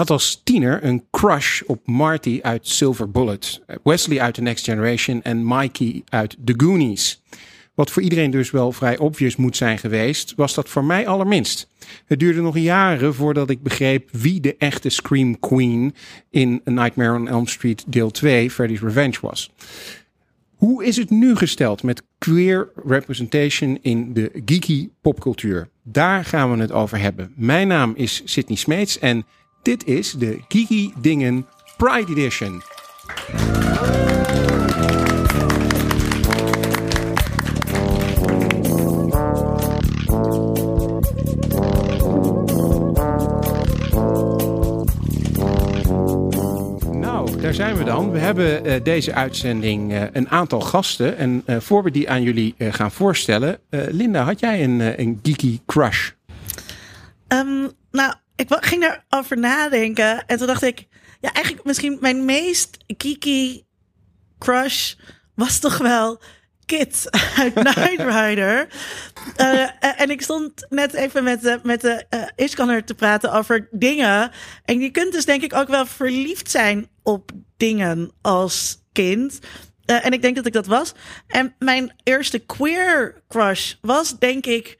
had als tiener een crush op Marty uit Silver Bullet, Wesley uit The Next Generation en Mikey uit The Goonies. Wat voor iedereen dus wel vrij obvious moet zijn geweest, was dat voor mij allerminst. Het duurde nog jaren voordat ik begreep wie de echte Scream Queen in A Nightmare on Elm Street deel 2, Freddy's Revenge was. Hoe is het nu gesteld met queer representation in de geeky popcultuur? Daar gaan we het over hebben. Mijn naam is Sydney Smeets en dit is de Geeky Dingen Pride Edition. Nou, daar zijn we dan. We hebben uh, deze uitzending uh, een aantal gasten. En uh, voor we die aan jullie gaan voorstellen. Linda, had jij een, een geeky crush? Um, nou, ik ging erover nadenken. En toen dacht ik, ja, eigenlijk misschien mijn meest geeky crush was toch wel Kit uit Night Rider. Uh, en ik stond net even met de, met de uh, Iskanner te praten over dingen. En je kunt dus denk ik ook wel verliefd zijn op dingen als kind. Uh, en ik denk dat ik dat was. En mijn eerste queer crush was denk ik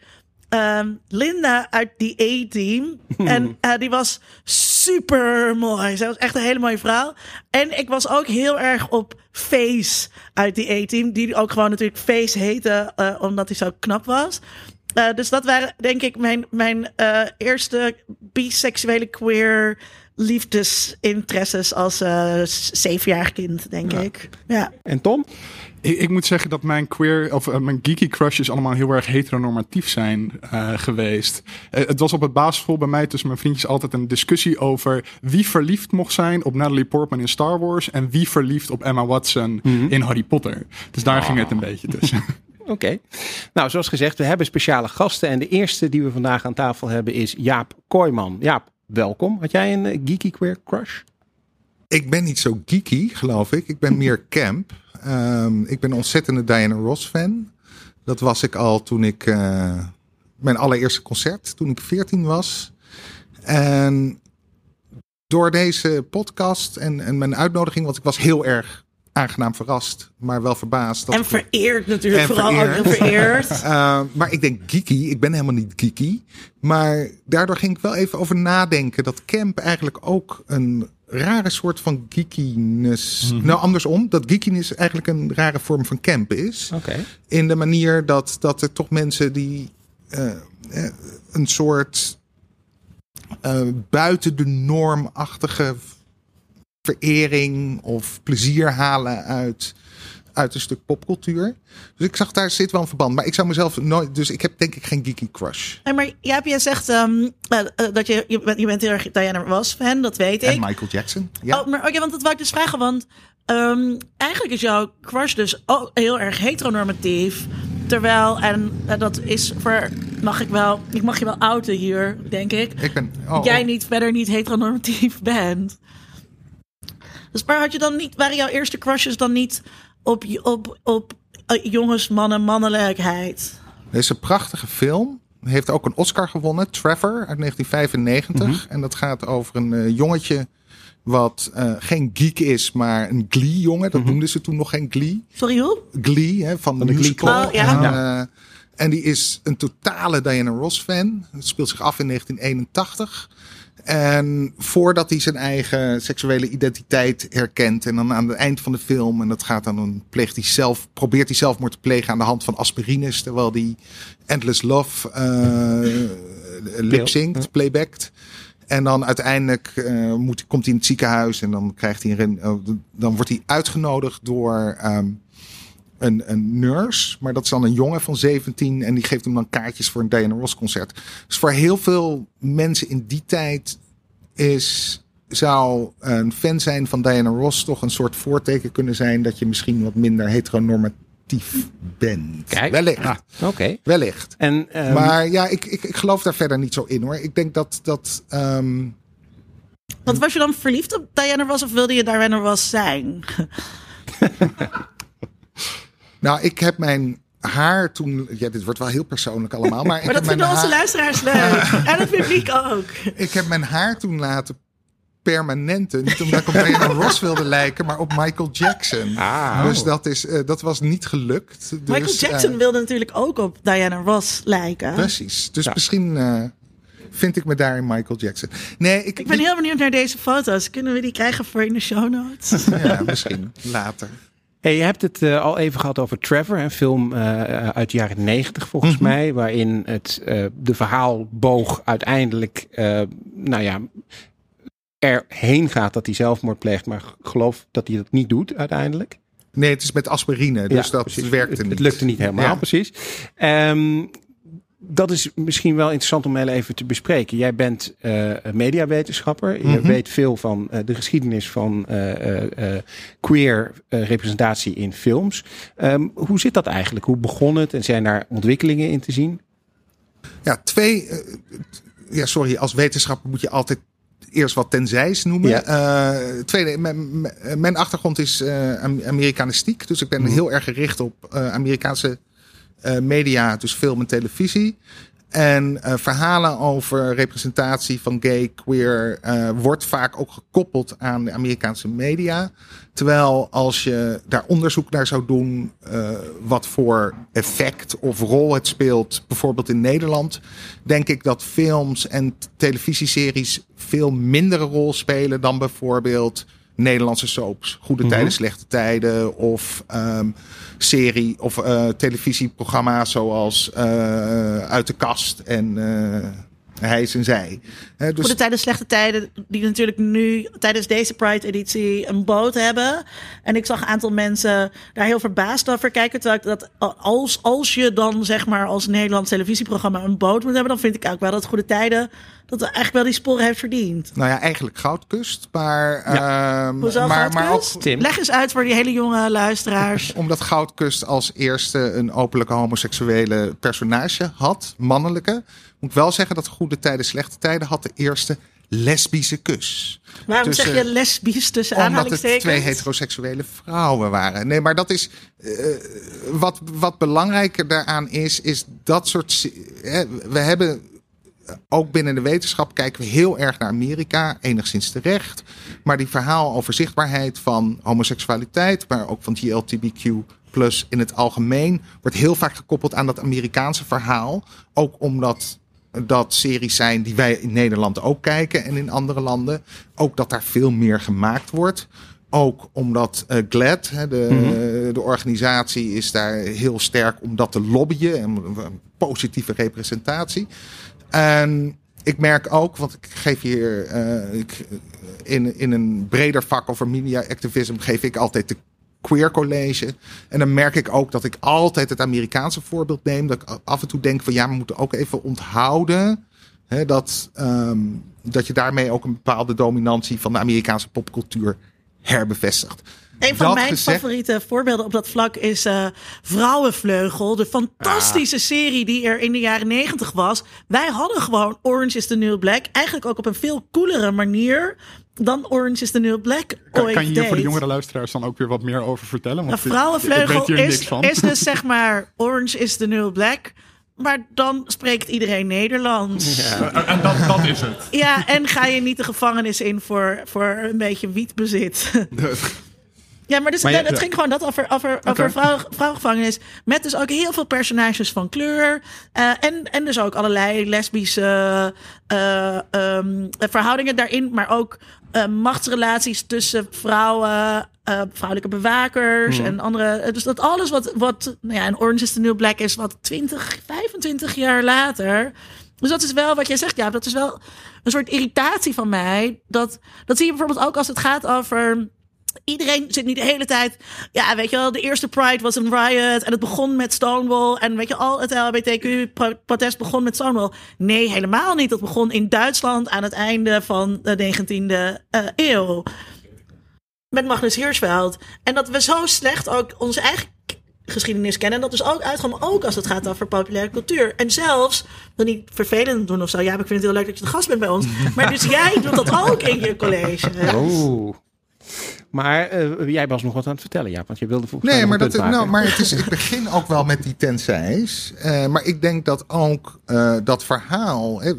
um, Linda uit die A-team. en uh, die was super mooi. Zij was echt een hele mooie vrouw. En ik was ook heel erg op Face uit die A-team. Die ook gewoon natuurlijk Face heette, uh, omdat hij zo knap was. Uh, dus dat waren denk ik mijn, mijn eerste biseksuele queer liefdesinteresses als zevenjarig kind, denk ja. ik. Ja. En Tom? Ik, ik, moet zeggen dat mijn queer of uh, mijn geeky crushes allemaal heel erg heteronormatief zijn uh, geweest. Uh, het was op het basisschool bij mij tussen mijn vriendjes altijd een discussie over wie verliefd mocht zijn op Natalie Portman in Star Wars en wie verliefd op Emma Watson mm -hmm. in Harry Potter. Dus daar oh. ging het een beetje tussen. Oké. Okay. Nou, zoals gezegd, we hebben speciale gasten. En de eerste die we vandaag aan tafel hebben is Jaap Kooijman. Jaap, welkom. Had jij een geeky queer crush? Ik ben niet zo geeky, geloof ik. Ik ben meer camp. Um, ik ben een ontzettende Diana Ross fan. Dat was ik al toen ik uh, mijn allereerste concert, toen ik 14 was. En door deze podcast en, en mijn uitnodiging, want ik was heel erg aangenaam verrast, maar wel verbaasd. Dat en vereerd natuurlijk, en vooral vereerd. ook vereerd. uh, maar ik denk geeky, ik ben helemaal niet geeky. Maar daardoor ging ik wel even over nadenken dat camp eigenlijk ook een rare soort van geekiness. Mm -hmm. Nou, andersom, dat geekiness eigenlijk een rare vorm van camp is. Okay. In de manier dat, dat er toch mensen die uh, een soort uh, buiten de normachtige verering of plezier halen uit, uit een stuk popcultuur. Dus ik zag daar zit wel een verband. Maar ik zou mezelf nooit. Dus ik heb denk ik geen geeky crush. Hey, maar Jaap, jij zegt um, dat je, je, bent, je bent heel erg Diana Ross fan, dat weet ik. En Michael Jackson. Ja. Oh, maar oké, okay, want dat wou ik dus vragen. Want um, eigenlijk is jouw crush dus ook heel erg heteronormatief. Terwijl, en uh, dat is voor, mag ik wel, ik mag je wel outen hier, denk ik. Ik ben, oh, jij oh. niet verder niet heteronormatief bent. Dus maar had je dan niet, waren jouw eerste crushes dan niet op, op, op uh, jongens, mannen, mannelijkheid? Een prachtige film. Heeft ook een Oscar gewonnen, Trevor uit 1995. Mm -hmm. En dat gaat over een uh, jongetje wat uh, geen geek is, maar een Glee-jongen. Dat mm -hmm. noemden ze toen nog geen Glee. Sorry, hoe? Glee, hè, van de, de musical. Oh, ja. En, ja. en die is een totale Diana Ross-fan. Het speelt zich af in 1981. En voordat hij zijn eigen seksuele identiteit herkent. En dan aan het eind van de film. En dat gaat dan een pleegt hij zelf. Probeert hij zelfmoord te plegen aan de hand van aspirines. Terwijl hij Endless Love uh, lip-synct, playbackt. En dan uiteindelijk uh, moet, komt hij in het ziekenhuis. En dan krijgt hij een. Uh, dan wordt hij uitgenodigd door. Um, een, een nurse, maar dat is dan een jongen van 17 en die geeft hem dan kaartjes voor een Diana Ross concert. Dus voor heel veel mensen in die tijd is, zou een fan zijn van Diana Ross toch een soort voorteken kunnen zijn dat je misschien wat minder heteronormatief bent. Kijk. Wellicht. Ah, Oké. Okay. Wellicht. En, um... Maar ja, ik, ik, ik geloof daar verder niet zo in hoor. Ik denk dat. dat um... Want was je dan verliefd op Diana Ross of wilde je Diana Ross zijn? Nou, ik heb mijn haar toen. Ja, dit wordt wel heel persoonlijk allemaal. Maar, ik maar dat vinden onze haar... luisteraars leuk. en het publiek ook. Ik heb mijn haar toen laten permanente. Niet omdat ik op Diana Ross wilde lijken, maar op Michael Jackson. Ah. Dus dat, is, eh, dat was niet gelukt. Dus, Michael Jackson eh, wilde natuurlijk ook op Diana Ross lijken. Precies. Dus Ja. misschien eh, vind ik me daar in Michael Jackson. Nee, ik, Ik ben heel benieuwd naar deze foto's. Kunnen we die krijgen voor in de show notes? Ja, misschien later. Hey, je hebt het eh, al even gehad over Trevor, een film eh, uit de jaren negentig volgens Mhm. mij, waarin het eh, de verhaalboog uiteindelijk, eh, nou ja, erheen gaat dat hij zelfmoord pleegt, maar geloof dat hij dat niet doet uiteindelijk. Nee, het is met aspirine, dus Ja, dat precies. werkte niet. Het lukte niet helemaal, Ja. precies. Ehm, dat is misschien wel interessant om even te bespreken. Jij bent een mediawetenschapper. Je Mhm. weet veel van eh, de geschiedenis van eh, queer representatie in films. Ehm, hoe zit dat eigenlijk? Hoe begon het? En zijn daar ontwikkelingen in te zien? Ja, twee. ja, sorry, als wetenschapper moet je altijd eerst wat tenzijs noemen. Ja. Tweede, mijn, achtergrond is Am- Amerikanistiek. Dus ik ben Mhm. heel erg gericht op Amerikaanse media, dus film en televisie. En eh, verhalen over representatie van gay, queer eh, wordt vaak ook gekoppeld aan de Amerikaanse media. Terwijl als je daar onderzoek naar zou doen, eh, wat voor effect of rol het speelt, bijvoorbeeld in Nederland, denk ik dat films en televisieseries veel mindere rol spelen dan bijvoorbeeld Nederlandse soaps. Goede Mhm. tijden, slechte tijden. Of ehm, serie of eh, televisieprogramma's zoals eh, Uit de Kast en eh, Hij is en Zij. Hè, dus Goede tijden, slechte tijden, die natuurlijk nu tijdens deze Pride-editie een boot hebben. En ik zag een aantal mensen daar heel verbaasd over kijken. Terwijl ik dat als, als je dan zeg maar als Nederlands televisieprogramma een boot moet hebben, dan vind ik ook wel dat Goede Tijden dat eigenlijk wel die sporen heeft verdiend. nou ja, eigenlijk Goudkust. Maar, ehm, Hoezo maar, maar ook Goudkust? Tim. Leg eens uit voor die hele jonge luisteraars. omdat Goudkust als eerste een openlijke homoseksuele personage had, mannelijke. Moet ik wel zeggen dat Goede Tijden, Slechte Tijden had de eerste lesbische kus. Waarom tussen- zeg je lesbisch tussen Omdat het aanhalingstekens? twee heteroseksuele vrouwen waren. Nee, maar dat is. eh, wat, wat belangrijker daaraan is, is dat soort. Hè, we hebben. Ook binnen de wetenschap kijken we heel erg naar Amerika, enigszins terecht. Maar die verhaal over zichtbaarheid van homoseksualiteit, maar ook van GLTBQ plus in het algemeen, wordt heel vaak gekoppeld aan dat Amerikaanse verhaal. Ook omdat dat series zijn die wij in Nederland ook kijken en in andere landen. Ook dat daar veel meer gemaakt wordt. Ook omdat eh, GLAD, hè, de, de organisatie, is daar heel sterk om dat te lobbyen. En een positieve representatie. En ik merk ook, want ik geef hier eh, ik, in, in een breder vak over media activism, geef ik altijd de queer college. En dan merk ik ook dat ik altijd het Amerikaanse voorbeeld neem. Dat ik af en toe denk van ja, we moeten ook even onthouden. Hè, dat, ehm, dat je daarmee ook een bepaalde dominantie van de Amerikaanse popcultuur herbevestigt. Een van Dat mijn gezegd- favoriete voorbeelden op dat vlak is eh, Vrouwenvleugel. De fantastische serie die er in de jaren negentig was. Wij hadden gewoon Orange is the New Black. Eigenlijk ook op een veel coolere manier dan Orange is the New Black Kan, kan je hier voor de jongere luisteraars dan ook weer wat meer over vertellen? Een Want ik vrouwenvleugel is, is dus zeg maar Orange is the New Black. Maar dan spreekt iedereen Nederlands. Ja. En, dat, dat is het. en ga je niet de gevangenis in voor, voor een beetje wietbezit. Ja, maar dus Maar je- het ging gewoon dat over, over, over vrouw, vrouwengevangenis. Met dus ook heel veel personages van kleur. Eh, en, en dus ook allerlei lesbische eh, ehm, verhoudingen daarin. Maar ook eh, machtsrelaties tussen vrouwen, vrouwelijke bewakers en andere. Dus dat alles wat, wat nou ja, en Orange is the New Black is wat 20, 25 jaar later. Dus dat is wel wat jij zegt, ja, dat is wel een soort irritatie van mij. Dat, dat zie je bijvoorbeeld ook als het gaat over iedereen zit niet de hele tijd. Ja, weet je wel, de eerste Pride was een riot. En het begon met Stonewall. En weet je, al het LHBTQ-protest begon met Stonewall. Nee, helemaal niet. Dat begon in Duitsland aan het einde van de 19e eh, eeuw. Met Magnus Hirschfeld. En dat we zo slecht ook onze eigen geschiedenis kennen. En dat is ook uitgaan, ook als het gaat over populaire cultuur. En zelfs, wil niet vervelend doen of zo. Ja, maar ik vind het heel leuk dat je de gast bent bij ons. Maar dus jij doet dat ook in je college. Oeh. Maar eh, jij was nog wat aan het vertellen, ja, want je wilde volgens Nee, mij maar, nog dat, nou, maar het is, ik begin ook wel met die tenzijs. Eh, maar ik denk dat ook eh, dat verhaal. hè,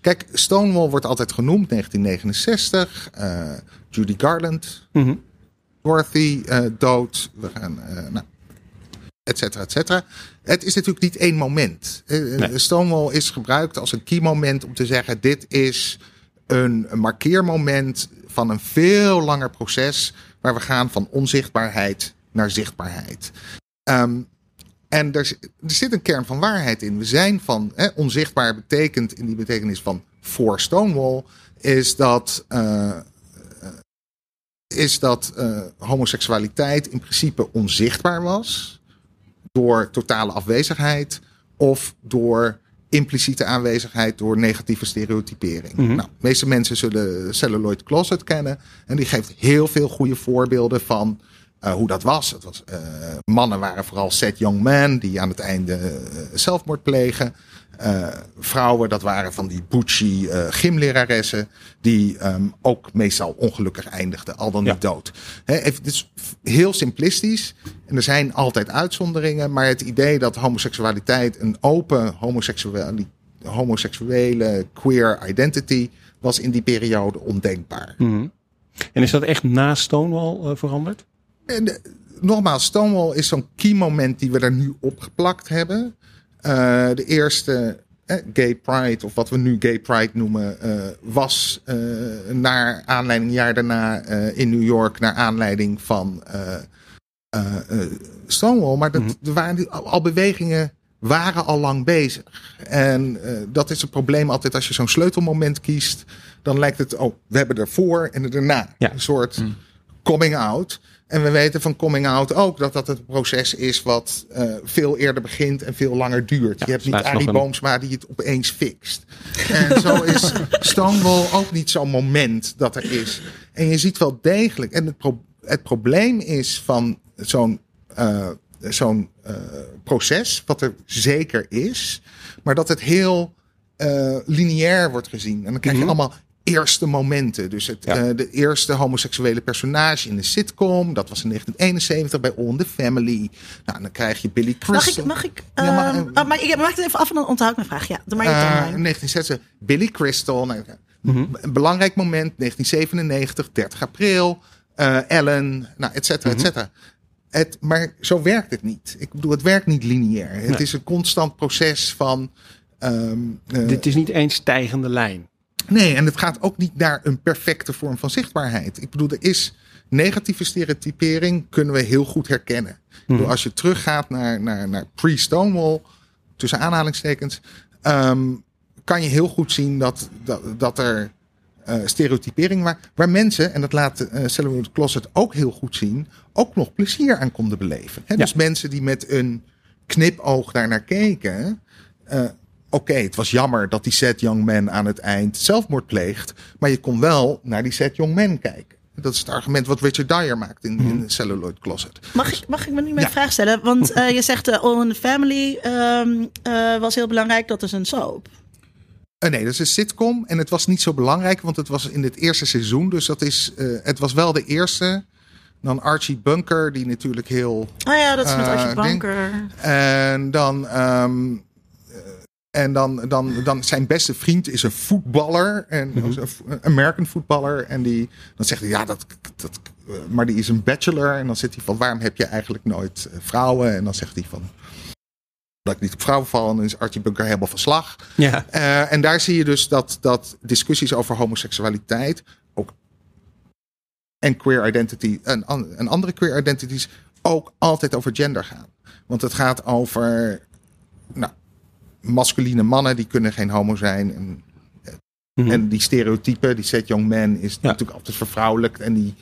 kijk, Stonewall wordt altijd genoemd, 1969. eh, Judy Garland, Mhm. Dorothy dood. We gaan, nou, et cetera, et cetera. Het is natuurlijk niet één moment. Nee. Stonewall is gebruikt als een key moment om te zeggen: dit is een markeermoment van een veel langer proces waar we gaan van onzichtbaarheid naar zichtbaarheid. Ehm, en er, er zit een kern van waarheid in. We zijn van hè, onzichtbaar betekent in die betekenis van voor Stonewall is dat eh, eh, is dat eh, homoseksualiteit in principe onzichtbaar was door totale afwezigheid of door impliciete aanwezigheid door negatieve stereotypering. Mhm. Nou, de meeste mensen zullen Celluloid Closet kennen en die geeft heel veel goede voorbeelden van eh, hoe dat was. Het was eh, mannen waren vooral set young men die aan het einde eh, zelfmoord plegen. Eh, vrouwen, dat waren van die eh gymleraressen, die ehm, ook meestal ongelukkig eindigden, al dan Ja. niet dood. Even, het is heel simplistisch en er zijn altijd uitzonderingen, maar het idee dat homoseksualiteit een open homoseksuele, homoseksuele queer identity was in die periode ondenkbaar. Mhm. En is dat echt na Stonewall eh, veranderd? En, eh, nogmaals, Stonewall is zo'n key moment die we er nu opgeplakt hebben. Eh, de eerste eh, Gay Pride, of wat we nu Gay Pride noemen, eh, was naar aanleiding, een jaar daarna in New York, naar aanleiding van Stonewall. Maar dat, Mhm. er waren al, al bewegingen waren al lang bezig. En dat is het probleem altijd als je zo'n sleutelmoment kiest. Dan lijkt het, oh, we hebben ervoor en erna. Ja. Een soort coming out. En we weten van coming out ook dat dat een proces is wat eh, veel eerder begint en veel langer duurt. Ja, je hebt dus niet Arie nog een- Boomsma die het opeens fixt. En zo is Stonewall ook niet zo'n moment dat er is. En je ziet wel degelijk. En het, pro- het probleem is van zo'n eh, zo'n eh, proces, wat er zeker is, maar dat het heel lineair wordt gezien. En dan krijg je Mhm. allemaal eerste momenten. Dus het, Ja. eh, de eerste homoseksuele personage in de sitcom, dat was in 1971 bij All in the Family. Nou, dan krijg je Billy Mag Crystal. ik, mag ik, Ja, maar, oh, maar ik maak het even af en dan onthoud ik mijn vraag. Ja, doe maar je timeline. in 1960 Billy Crystal. Nou, Mhm. Een belangrijk moment, 1997, 30 april. eh, Ellen, nou, et cetera, et Mhm. cetera. Het, maar zo werkt het niet. Ik bedoel, het werkt niet lineair. Het is een constant proces van. ehm, eh, Dit is niet één stijgende lijn. Nee, en het gaat ook niet naar een perfecte vorm van zichtbaarheid. Ik bedoel, er is negatieve stereotypering, kunnen we heel goed herkennen. Bedoel, Mhm. als je teruggaat naar, naar, naar pre-Stonewall, tussen aanhalingstekens, ehm, kan je heel goed zien dat, dat, dat er eh, stereotypering waar, waar mensen, en dat laat Celluloid Closet ook heel goed zien, ook nog plezier aan konden beleven. Ja. Dus mensen die met een knipoog daar naar keken. eh, Oké, het was jammer dat die set young man aan het eind zelfmoord pleegt. Maar je kon wel naar die set young man kijken. Dat is het argument wat Richard Dyer maakt in, in Celluloid Closet. Mag ik, mag ik me nu mijn Ja. vraag stellen? Want eh, je zegt uh, All in the Family ehm, eh, was heel belangrijk. Dat is een soap. Nee, dat is een sitcom. En het was niet zo belangrijk, want het was in het eerste seizoen. Dus dat is, het was wel de eerste. Dan Archie Bunker, die natuurlijk heel Oh ja, dat is met Archie. Bunker. En dan, ehm, eh, en dan, dan, dan zijn beste vriend is een voetballer. En, Een American voetballer. En die, dan zegt hij, ja, dat, dat, maar die is een bachelor. En dan zit hij van, waarom heb je eigenlijk nooit eh, vrouwen? En dan zegt hij van, dat ik niet op vrouwen val. En dan is Archie Bunker helemaal van slag. Ja. Eh, en daar zie je dus dat, dat discussies over homoseksualiteit ook en queer identity en, en andere queer identities ook altijd over gender gaan. Want het gaat over nou, masculine mannen die kunnen geen homo zijn. En, Mhm. en die stereotypen, die set young man is Ja. natuurlijk altijd vervrouwelijkt. En die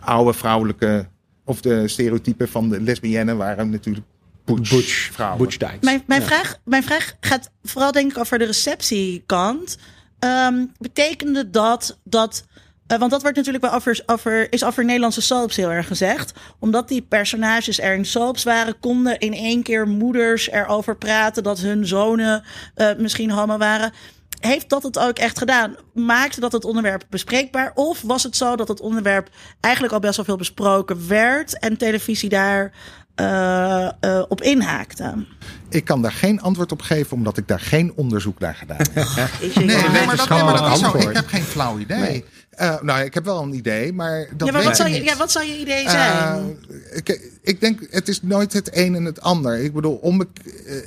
oude vrouwelijke, of de stereotypen van de lesbiennes waren natuurlijk butch, Butch, vrouwen. Butch Dykes. Mijn, mijn, Ja. vraag, mijn vraag gaat vooral denk ik over de receptiekant. Ehm, betekende dat dat. Eh, want dat wordt natuurlijk wel over, over, is over Nederlandse soaps heel erg gezegd. Omdat die personages er in soaps waren, konden in één keer moeders erover praten dat hun zonen eh, misschien homo waren. heeft dat het ook echt gedaan? Maakte dat het onderwerp bespreekbaar? Of was het zo dat het onderwerp eigenlijk al best wel veel besproken werd en televisie daar uh, uh, op inhaakte? Ik kan daar geen antwoord op geven, omdat ik daar geen onderzoek naar gedaan heb. nee, nee, nee, maar dat, nee, maar dat is zo. Ik heb geen flauw idee. Nee. Uh, nou, ik heb wel een idee, maar dat ja, maar wat, zou je, ja, wat zou je idee zijn? ik, ik denk, het is nooit het een en het ander. Ik bedoel, om,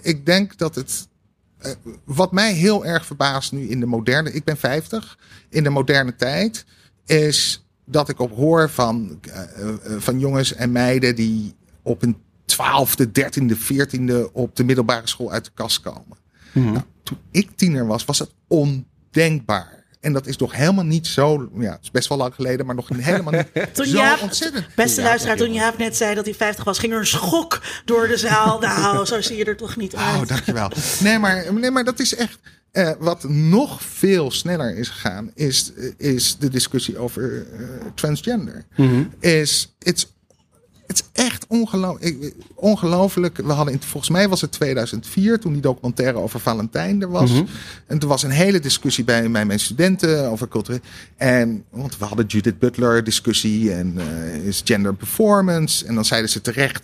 ik denk dat het uh, wat mij heel erg verbaast nu in de moderne, ik ben 50, in de moderne tijd, is dat ik op hoor van, uh, van jongens en meiden die op een twaalfde, dertiende, veertiende op de middelbare school uit de kast komen. Mm -hmm. nou, toen ik tiener was, was het ondenkbaar. En dat is nog helemaal niet zo. Ja, het is best wel lang geleden, maar nog helemaal niet toen zo Jaap, ontzettend. Beste luisteraar, toen Jaap net zei dat hij 50 was, ging er een schok door de zaal. Nou, zo zie je er toch niet uit. Oh, dankjewel. Nee, maar, nee, maar dat is echt. Uh, wat nog veel sneller is gegaan, is, is de discussie over uh, transgender. Mm -hmm. Is it's het is echt ongelooflijk. ongelooflijk. We hadden in, volgens mij was het 2004 toen die documentaire over Valentijn er was. Mm -hmm. En toen was een hele discussie bij, bij mijn studenten over cultuur. En want we hadden Judith Butler discussie en uh, is gender performance. En dan zeiden ze terecht.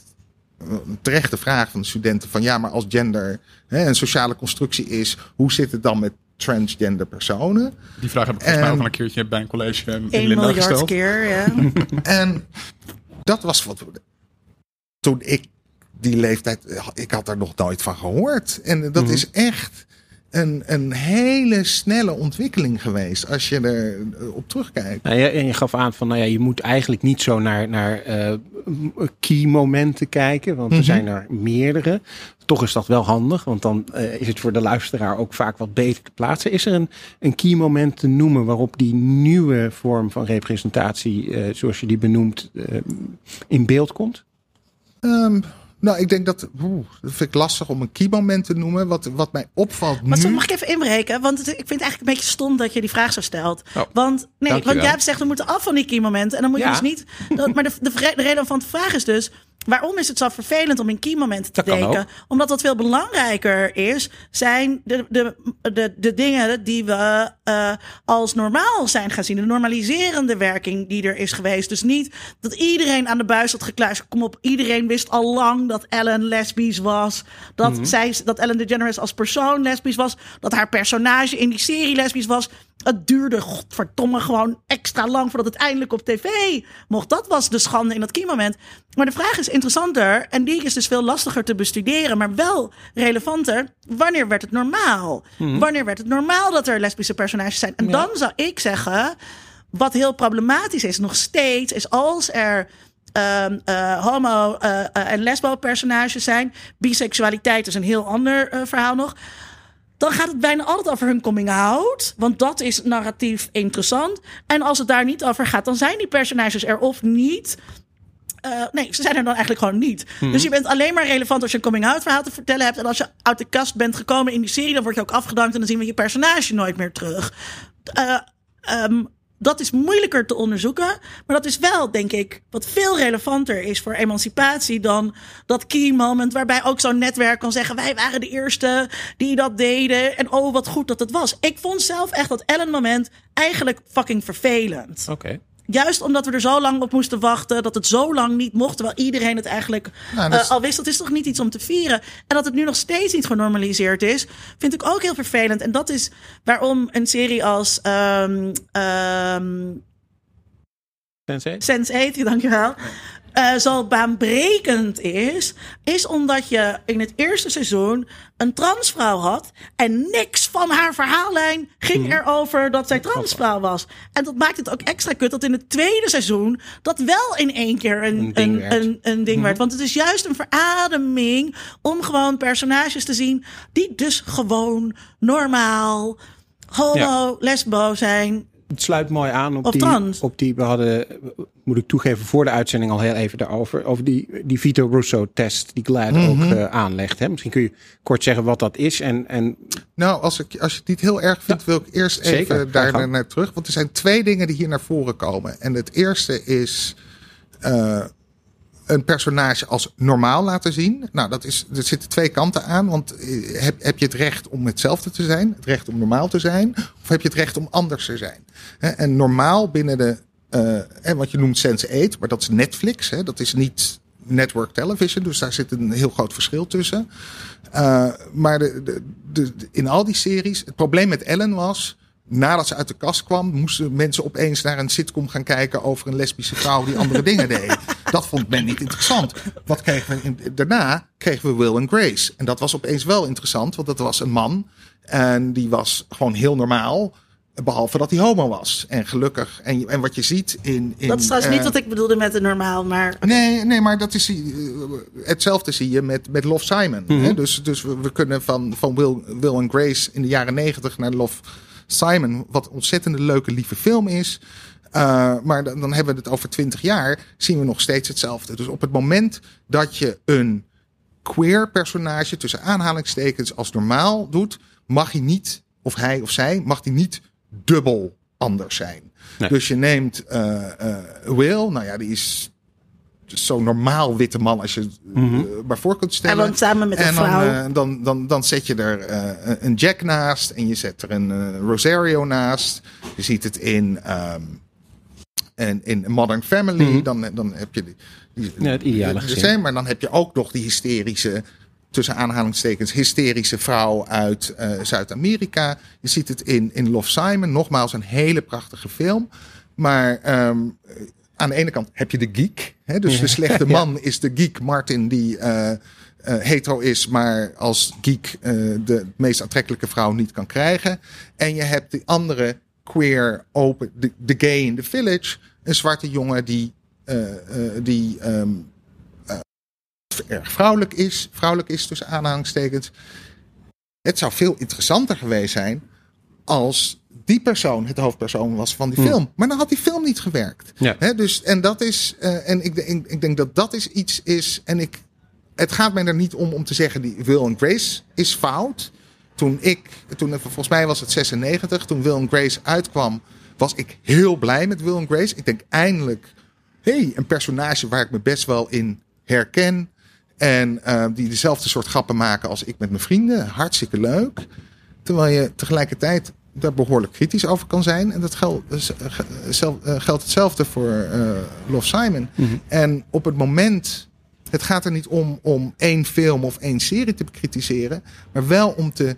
Terecht de vraag van de studenten van ja, maar als gender hè, een sociale constructie is, hoe zit het dan met transgender personen? Die vraag heb ik volgens mij ook al een keertje bij een college in Linda miljard gesteld. keer, ja. en dat was wat. Toen ik die leeftijd. Ik had daar nog nooit van gehoord. En dat mm -hmm. is echt een, een hele snelle ontwikkeling geweest. Als je er op terugkijkt. Nou, ja, en je gaf aan van. Nou ja, je moet eigenlijk niet zo naar, naar uh, key momenten kijken. Want er mm -hmm. zijn er meerdere. Toch is dat wel handig, want dan uh, is het voor de luisteraar ook vaak wat beter te plaatsen. Is er een, een key moment te noemen waarop die nieuwe vorm van representatie, uh, zoals je die benoemt, in beeld komt? Um, nou, ik denk dat. Oeh, dat vind ik lastig om een key moment te noemen. Wat, wat mij opvalt. Maar nu... zo mag ik even inbreken? Want het, ik vind het eigenlijk een beetje stom dat je die vraag zo stelt. Oh, want nee, want jij hebt zegt we moeten af van die key momenten. En dan moet ja. je dus niet. Dat, maar de, de, de reden van de vraag is dus. Waarom is het zo vervelend om in key momenten te dat denken? Omdat wat veel belangrijker is, zijn de, de, de, de dingen die we uh, als normaal zijn gaan zien. De normaliserende werking die er is geweest. Dus niet dat iedereen aan de buis had gekluisterd. Kom op, iedereen wist al lang dat Ellen lesbisch was. Dat, mm-hmm. zij, dat Ellen DeGeneres als persoon lesbisch was. Dat haar personage in die serie lesbisch was. Het duurde, godverdomme, gewoon extra lang voordat het eindelijk op tv mocht. Dat was de schande in dat keymoment. Maar de vraag is interessanter en die is dus veel lastiger te bestuderen, maar wel relevanter. Wanneer werd het normaal? Hmm. Wanneer werd het normaal dat er lesbische personages zijn? En ja. dan zou ik zeggen, wat heel problematisch is nog steeds, is als er Um, uh, homo uh, uh, en lesbo personages zijn. Biseksualiteit is een heel ander verhaal nog dan gaat het bijna altijd over hun coming out. Want dat is narratief interessant. En als het daar niet over gaat, dan zijn die personages er of niet. Uh, nee, ze zijn er dan eigenlijk gewoon niet. Hmm. Dus je bent alleen maar relevant als je een coming-out verhaal te vertellen hebt. En als je uit de kast bent gekomen in die serie, dan word je ook afgedankt en dan zien we je personage nooit meer terug. Uh, um, dat is moeilijker te onderzoeken. Maar dat is wel, denk ik, wat veel relevanter is voor emancipatie dan dat key moment. Waarbij ook zo'n netwerk kan zeggen: wij waren de eerste die dat deden. En oh, wat goed dat het was. Ik vond zelf echt dat Ellen moment eigenlijk fucking vervelend. Oké. Juist omdat we er zo lang op moesten wachten. Dat het zo lang niet mocht. Terwijl iedereen het eigenlijk nou, uh, al wist. Dat is toch niet iets om te vieren. En dat het nu nog steeds niet genormaliseerd is. Vind ik ook heel vervelend. En dat is waarom een serie als... Um, um, Sense8? Sense8, dankjewel. Uh, zo baanbrekend is, is omdat je in het eerste seizoen een transvrouw had en niks van haar verhaallijn ging mm. erover dat zij transvrouw was. En dat maakt het ook extra kut dat in het tweede seizoen dat wel in één keer een, een ding, een, werd. Een, een ding mm. werd. Want het is juist een verademing om gewoon personages te zien die dus gewoon normaal homo, ja. lesbo zijn het sluit mooi aan op die, op die. We hadden, moet ik toegeven, voor de uitzending al heel even daarover. Over die, die Vito Russo-test die Glad mm -hmm. ook uh, aanlegt. Hè? Misschien kun je kort zeggen wat dat is. En, en... Nou, als, ik, als je het niet heel erg vindt, wil ik eerst Zeker, even daar naar terug. Want er zijn twee dingen die hier naar voren komen. En het eerste is. Uh, een personage als normaal laten zien. Nou, dat is, er zitten twee kanten aan. Want eh, heb, heb je het recht om hetzelfde te zijn? Het recht om normaal te zijn? Of heb je het recht om anders te zijn? En normaal binnen de, eh, en wat je noemt Sense8, maar dat is Netflix. Hè, dat is niet network television, dus daar zit een heel groot verschil tussen. Eh, maar de, de, in al die series, het probleem met Ellen was. Nadat ze uit de kast kwam, moesten mensen opeens naar een sitcom gaan kijken over een lesbische vrouw die andere dingen deed. Dat vond men niet interessant. Wat kregen we in- daarna? Kregen we Will and Grace. En dat was opeens wel interessant, want dat was een man. En die was gewoon heel normaal. Behalve dat hij homo was. En gelukkig. En, en wat je ziet in. in Dat is trouwens niet eh, wat ik bedoelde met een normaal, maar Nee, nee, maar dat is, eh, hetzelfde zie je met, met Love Simon. hè? Dus, dus we, we kunnen van, van Will, Will and Grace in de jaren negentig naar Love Simon, wat een ontzettende leuke, lieve film is. Uh, maar dan, dan hebben we het over twintig jaar, zien we nog steeds hetzelfde. Dus op het moment dat je een queer personage tussen aanhalingstekens als normaal doet, mag hij niet, of hij of zij, mag hij niet dubbel anders zijn. Nee. Dus je neemt eh, eh, Will, nou ja, die is zo'n normaal witte man als je het eh, maar voor kunt hij stellen. woont samen met een en dan, vrouw. eh, dan, dan, dan zet je er eh, een Jack naast en je zet er een Rosario naast. Je ziet het in, ehm, en in Modern Family. dan, dan heb je die, die- Ja, het ideale de- de- gezin. zijn, Maar dan heb je ook nog die hysterische, tussen aanhalingstekens, hysterische vrouw uit eh, Zuid-Amerika. Je ziet het in, in Love Simon. Nogmaals, een hele prachtige film. Maar ehm, aan de ene kant heb je de geek. Hè? Dus de slechte man is de geek Martin die eh, eh, hetero is, maar als geek eh, de meest aantrekkelijke vrouw niet kan krijgen. En je hebt die andere queer, open, de, de gay in the village. Een zwarte jongen die, eh, eh, die ehm, eh, erg vrouwelijk is. Vrouwelijk is tussen aanhalingstekens. Het zou veel interessanter geweest zijn als die persoon het hoofdpersoon was van die film. Maar dan had die film niet gewerkt. Ja. Dus, en dat is, eh, en ik, denk- ik denk dat dat is iets is. En ik, het gaat mij er niet om om te zeggen die Will and Grace is fout. Toen ik, toen, volgens mij was het 96, toen Will and Grace uitkwam, was ik heel blij met Will and Grace. Ik denk eindelijk, hey, een personage waar ik me best wel in herken. En eh, die dezelfde soort grappen maken als ik met mijn vrienden. Hartstikke leuk. Terwijl je tegelijkertijd daar behoorlijk kritisch over kan zijn. En dat geldt, eh, eh, geldt hetzelfde voor eh, Love Simon. En op het moment. Het gaat er niet om om één film of één serie te bekritiseren. Maar wel om te,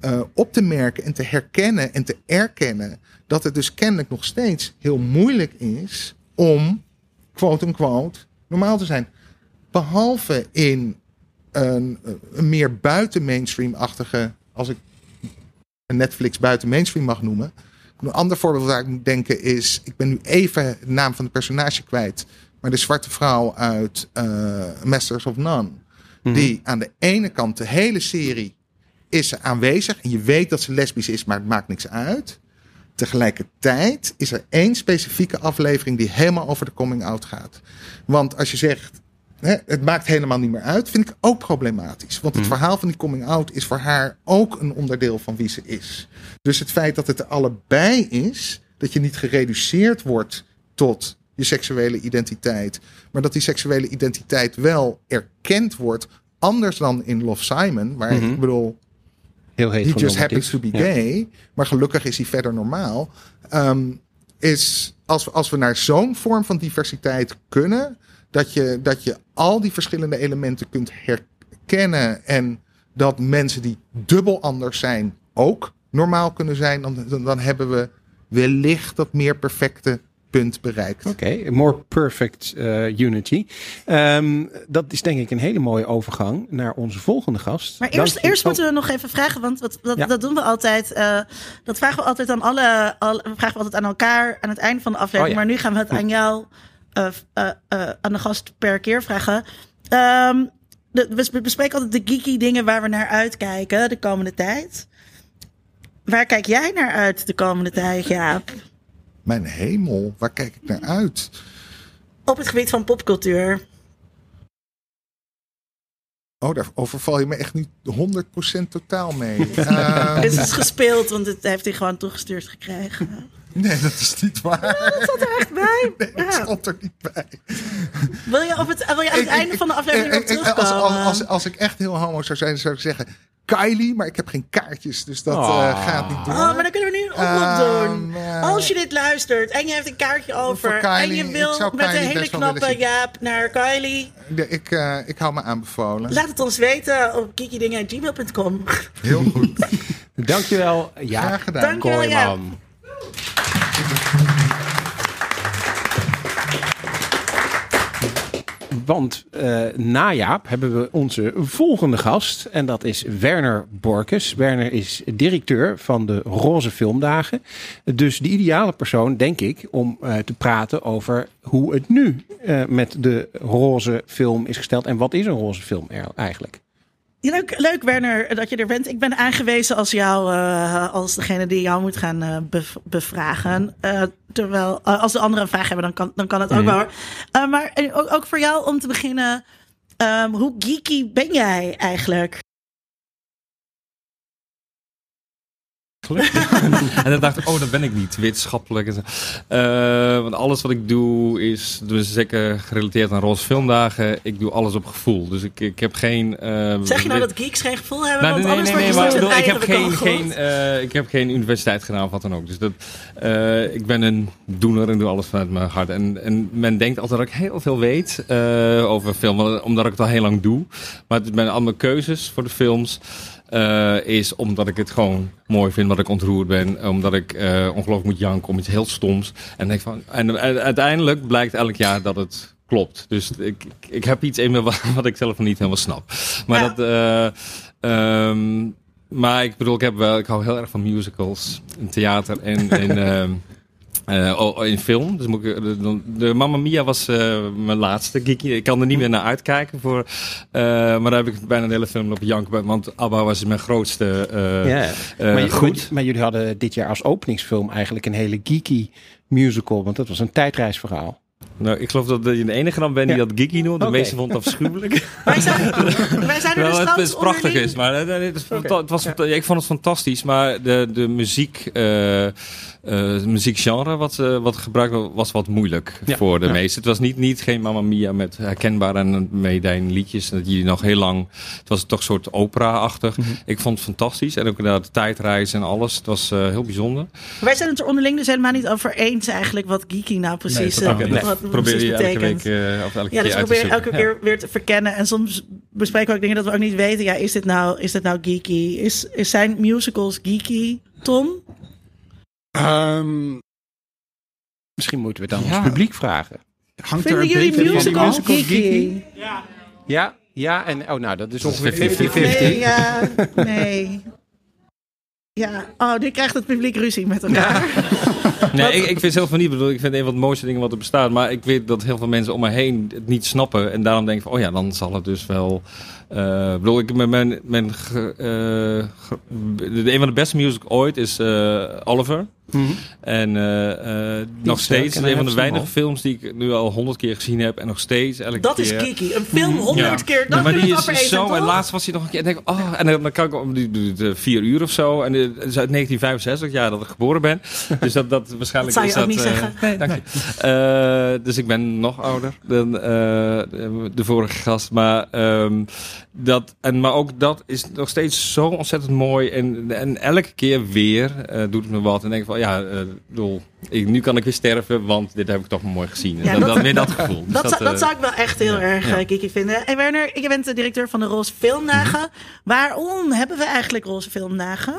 eh, op te merken en te herkennen en te erkennen. Dat het dus kennelijk nog steeds heel moeilijk is om quote-unquote normaal te zijn. Behalve in een, een meer buiten mainstream-achtige, als ik een Netflix buiten mainstream mag noemen. Een ander voorbeeld waar ik moet denken is, ik ben nu even de naam van de personage kwijt, maar de zwarte vrouw uit eh, Masters of None, die aan de ene kant de hele serie is ze aanwezig en je weet dat ze lesbisch is, maar het maakt niks uit. Tegelijkertijd is er één specifieke aflevering die helemaal over de coming out gaat. Want als je zegt, hè, het maakt helemaal niet meer uit, vind ik ook problematisch. Want het verhaal van die coming out is voor haar ook een onderdeel van wie ze is. Dus het feit dat het er allebei is, dat je niet gereduceerd wordt tot je seksuele identiteit, maar dat die seksuele identiteit wel erkend wordt, anders dan in Love Simon, waar ik bedoel, Heel he heet just happens to be Ja. gay, maar gelukkig is hij verder normaal. Ehm, is als, we- als we naar zo'n vorm van diversiteit kunnen, dat je, dat je al die verschillende elementen kunt herkennen en dat mensen die dubbel anders zijn ook normaal kunnen zijn, dan, dan, dan hebben we wellicht dat meer perfecte punt bereikt. Oké, more perfect eh, unity. Ehm, dat is denk ik een hele mooie overgang naar onze volgende gast. Maar eerst, Dank eerst moeten we nog even vragen, want wat, dat, Ja. dat doen we altijd. eh, dat vragen we altijd aan alle, alle- we vragen we altijd aan elkaar aan het einde van de aflevering. Oh ja. Maar nu gaan we het aan jou, aan de gast per keer vragen. Ehm, de, we sp- bespreken altijd de geeky dingen waar we naar uitkijken de komende tijd. Waar kijk jij naar uit de komende tijd, Jaap? Mijn hemel, waar kijk ik naar uit? Op het gebied van popcultuur. Oh, daar overval je me echt niet 100% totaal mee. Ehm, Dit is gespeeld, want het heeft hij gewoon toegestuurd gekregen. Nee, dat is niet waar. Dat zat er echt bij. Nee, dat Ja. stond er niet bij. Wil je, op het, wil je aan het Ik- einde ik- van de aflevering ik- als, als, als, als ik echt heel homo zou zijn, zou ik zeggen Kylie, maar ik heb geen kaartjes, dus dat eh, Ah. gaat niet door. Oh, maar dan kunnen we nu een oproep Ehm, doen. eh, Als je dit luistert en je heeft een kaartje over Kylie, en je wil met een hele knappe. Jaap naar Kylie, Ja, ik, eh, ik hou me aanbevolen. laat het ons weten op kikidingen.gmail.com. Heel goed. Dankjewel, ja. Graag gedaan. Dankjewel, Jaap. Want eh, na Jaap hebben we onze volgende gast. En dat is Werner Borkes. Werner is directeur van de Roze Filmdagen. Dus de ideale persoon, denk ik, om eh, te praten over hoe het nu eh, met de roze film is gesteld. En wat is een roze film eigenlijk? Leuk, leuk, Werner, dat je er bent. Ik ben aangewezen als jou, eh, als degene die jou moet gaan eh, bev- bevragen. Eh, terwijl, als de anderen een vraag hebben, dan kan, dan kan het ook Mhm. wel. hoor. Maar ook, ook voor jou om te beginnen. ehm, hoe geeky ben jij eigenlijk? en dan dacht ik, oh, dat ben ik niet, wetenschappelijk. en zo. Eh, want alles wat ik doe is, dus zeker gerelateerd aan roze filmdagen, ik doe alles op gevoel. Dus ik, ik heb geen... eh, Zeg je nou dat geeks geen gevoel hebben? Nou, Want nee, nee, nee, nee, maar ik, straks bedoel, ik, heb geen, geen, eh, ik heb geen universiteit gedaan of wat dan ook. Dus dat, eh, ik ben een doener en doe alles vanuit mijn hart. En, en men denkt altijd dat ik heel veel weet eh, over film, omdat ik het al heel lang doe. Maar het zijn al mijn keuzes voor de films. Eh, is omdat ik het gewoon mooi vind, omdat ik ontroerd ben, omdat ik eh, ongelooflijk moet janken om iets heel stoms. En, denk van, en uiteindelijk blijkt elk jaar dat het klopt. Dus ik, ik, ik heb iets in me wat, wat ik zelf niet helemaal snap. Maar Ja. dat. eh, ehm, maar ik bedoel, ik, heb wel, ik hou heel erg van musicals. In theater en in, eh, oh, in film. Dus moet ik, de, de Mamma Mia was eh, mijn laatste geeky. Ik kan er niet meer naar uitkijken. Voor, eh, maar daar heb ik bijna de hele film op janken. Want ABBA was mijn grootste eh, Ja. eh, maar, je- goed. maar, jullie hadden dit jaar als openingsfilm eigenlijk een hele geeky musical. Want dat was een tijdreisverhaal. Nou, ik geloof dat je de enige dan bent die Ja. dat geeky noemt. De Oké. meeste vond het afschuwelijk. Wij zijn, wij zijn er Wel, dus het is prachtig onderling- is, maar eh, het, fanta- het was, ja, ik vond het fantastisch. Maar de, de muziek, eh muziekgenre wat, eh, wat gebruikt was, wat moeilijk Ja. voor de Ja. meesten. Het was niet, niet geen Mamma Mia met herkenbare en meedijn liedjes. Dat je nog heel lang, het was toch een soort opera-achtig. Mhm. Ik vond het fantastisch. En ook inderdaad de tijdreis en alles. Het was eh, heel bijzonder. Wij zijn het er onderling dus helemaal niet over eens eigenlijk wat geeky nou precies, eh, niet. wat Probeer precies je elke week, eh, of elke Ja, dus keer we uit te proberen elke Ja. keer weer te verkennen. En soms bespreken we ook dingen dat we ook niet weten. Ja, is dit nou, is dit nou geeky? Is, is zijn musicals geeky? Tom? Ehm, Misschien moeten we het dan Ja. ons publiek vragen. hangt er een jullie beetje musicals geeky? Ja, ja en oh, nou, dat is ongeveer 50-50. 50-50. Nee, ja, nee. Ja, oh, nu krijgt het publiek ruzie met elkaar. Nee, ik, ik vind zelf van niet. bedoel, ik vind het een van de mooiste dingen wat er bestaat. Maar ik weet dat heel veel mensen om me heen het niet snappen. En daarom denk ik van, oh ja, dan zal het dus wel... eh, ik bedoel, ik, mijn, mijn, mijn eh, de- een van de beste music ooit is eh, Oliver. Mhm. En eh, eh, nog steeds een van de weinige films die ik nu al honderd keer gezien heb. En nog steeds elke Dat keer... is geeky. Een film honderd Ja. keer. Dat maar die is zo. En laatst was hij nog een keer. En denk ik, oh, en dan kan ik om die vier uur of zo. En eh, het is uit 1965, ja, dat ik geboren ben. Dus dat, dat waarschijnlijk Dat zou je is ook dat. niet zeggen. Nee, dank je. Eh, dus ik ben nog ouder dan eh, de vorige gast. Maar, ehm, dat, en, maar ook dat is nog steeds zo ontzettend mooi. En, en elke keer weer eh, doet het me wat. En denk ik van, ja, eh, ik nu kan ik weer sterven, want dit heb ik toch mooi gezien. En Ja, dat- dan weer dat gevoel. Dus Dat, zou, dat eh, zou ik wel echt heel ja, erg ja. vinden. En Werner, je bent de directeur van de Roze Filmdagen. Mhm. Waarom hebben we eigenlijk Roze Filmdagen?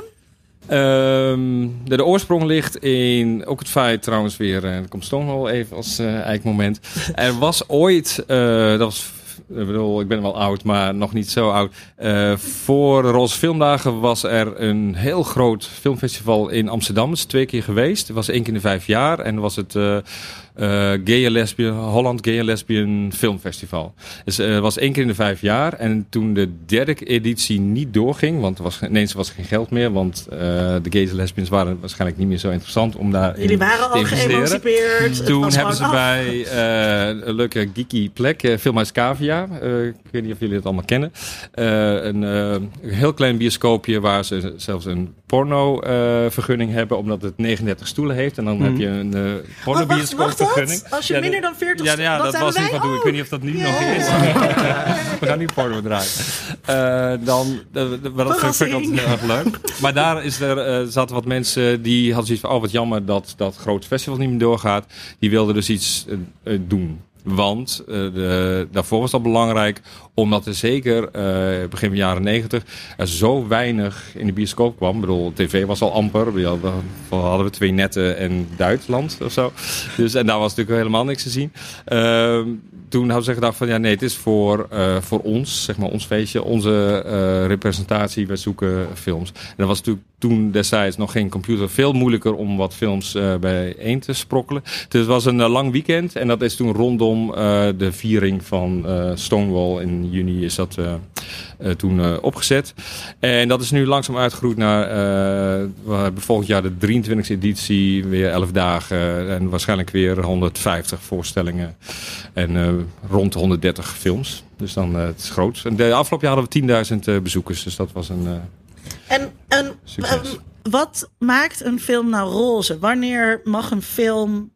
Ehm, de, de oorsprong ligt in, ook het feit trouwens weer, en komt Stonewall even als eh eikmoment. Er was ooit, dat was, ik bedoel, ik ben wel oud, maar nog niet zo oud. Eh, voor de Roze Filmdagen was er een heel groot filmfestival in Amsterdam. Het is twee keer geweest. Het was één keer in de vijf jaar en was het eh Gay and Lesbian, Holland Gay and Lesbian Filmfestival. Dus eh, het was één keer in de vijf jaar. En toen de derde editie niet doorging, want er was, ineens was er geen geld meer, want eh, de gays en lesbians waren waarschijkelijk niet meer zo interessant om daar Jullie waren al geëmancipeerd. Toen hebben ze af. bij eh, een leuke geeky plek, Filmhuis Cavia, eh, ik weet niet of jullie het allemaal kennen, eh, een, eh, een heel klein bioscoopje waar ze zelfs een porno eh, vergunning hebben, omdat het 39 stoelen heeft. En dan Mhm. heb je een eh Oh, wacht, pornobioscoop. wacht vergunning. Als je Ja, minder dan 40 Ja, ja dat was niet wat. Ik weet niet of dat nu nog is. We gaan nu porno draaien. Eh, dan, maar dat vind, ik altijd heel erg leuk. Maar daar is er, eh, zaten wat mensen die hadden zoiets van... oh, wat jammer dat dat grote festival niet meer doorgaat. Die wilden dus iets eh, doen. Want eh, de, daarvoor was dat belangrijk, omdat er zeker eh, begin van jaren negentig er zo weinig in de bioscoop kwam. Ik bedoel, tv was al amper. We hadden, we hadden we twee netten en Duitsland of zo. Dus, en daar was natuurlijk helemaal niks te zien. Ehm, toen hadden ze gedacht van ja, nee, het is voor, eh, voor ons, zeg maar ons feestje, onze representatie. Wij zoeken films. En dat was natuurlijk toen destijds nog geen computer. Veel moeilijker om wat films eh bijeen te sprokkelen. Dus het was een eh, lang weekend en dat is toen rondom eh, de viering van Stonewall in juni is dat toen opgezet. En dat is nu langzaam uitgegroeid naar we hebben volgend jaar de 23e editie, weer 11 dagen en waarschijnlijk weer 150 voorstellingen en rond de 130 films. Dus dan het is groot. En de afgelopen jaar hadden we 10.000 eh, bezoekers, dus dat was een En, en Succes. ehm, wat maakt een film nou roze? Wanneer mag een film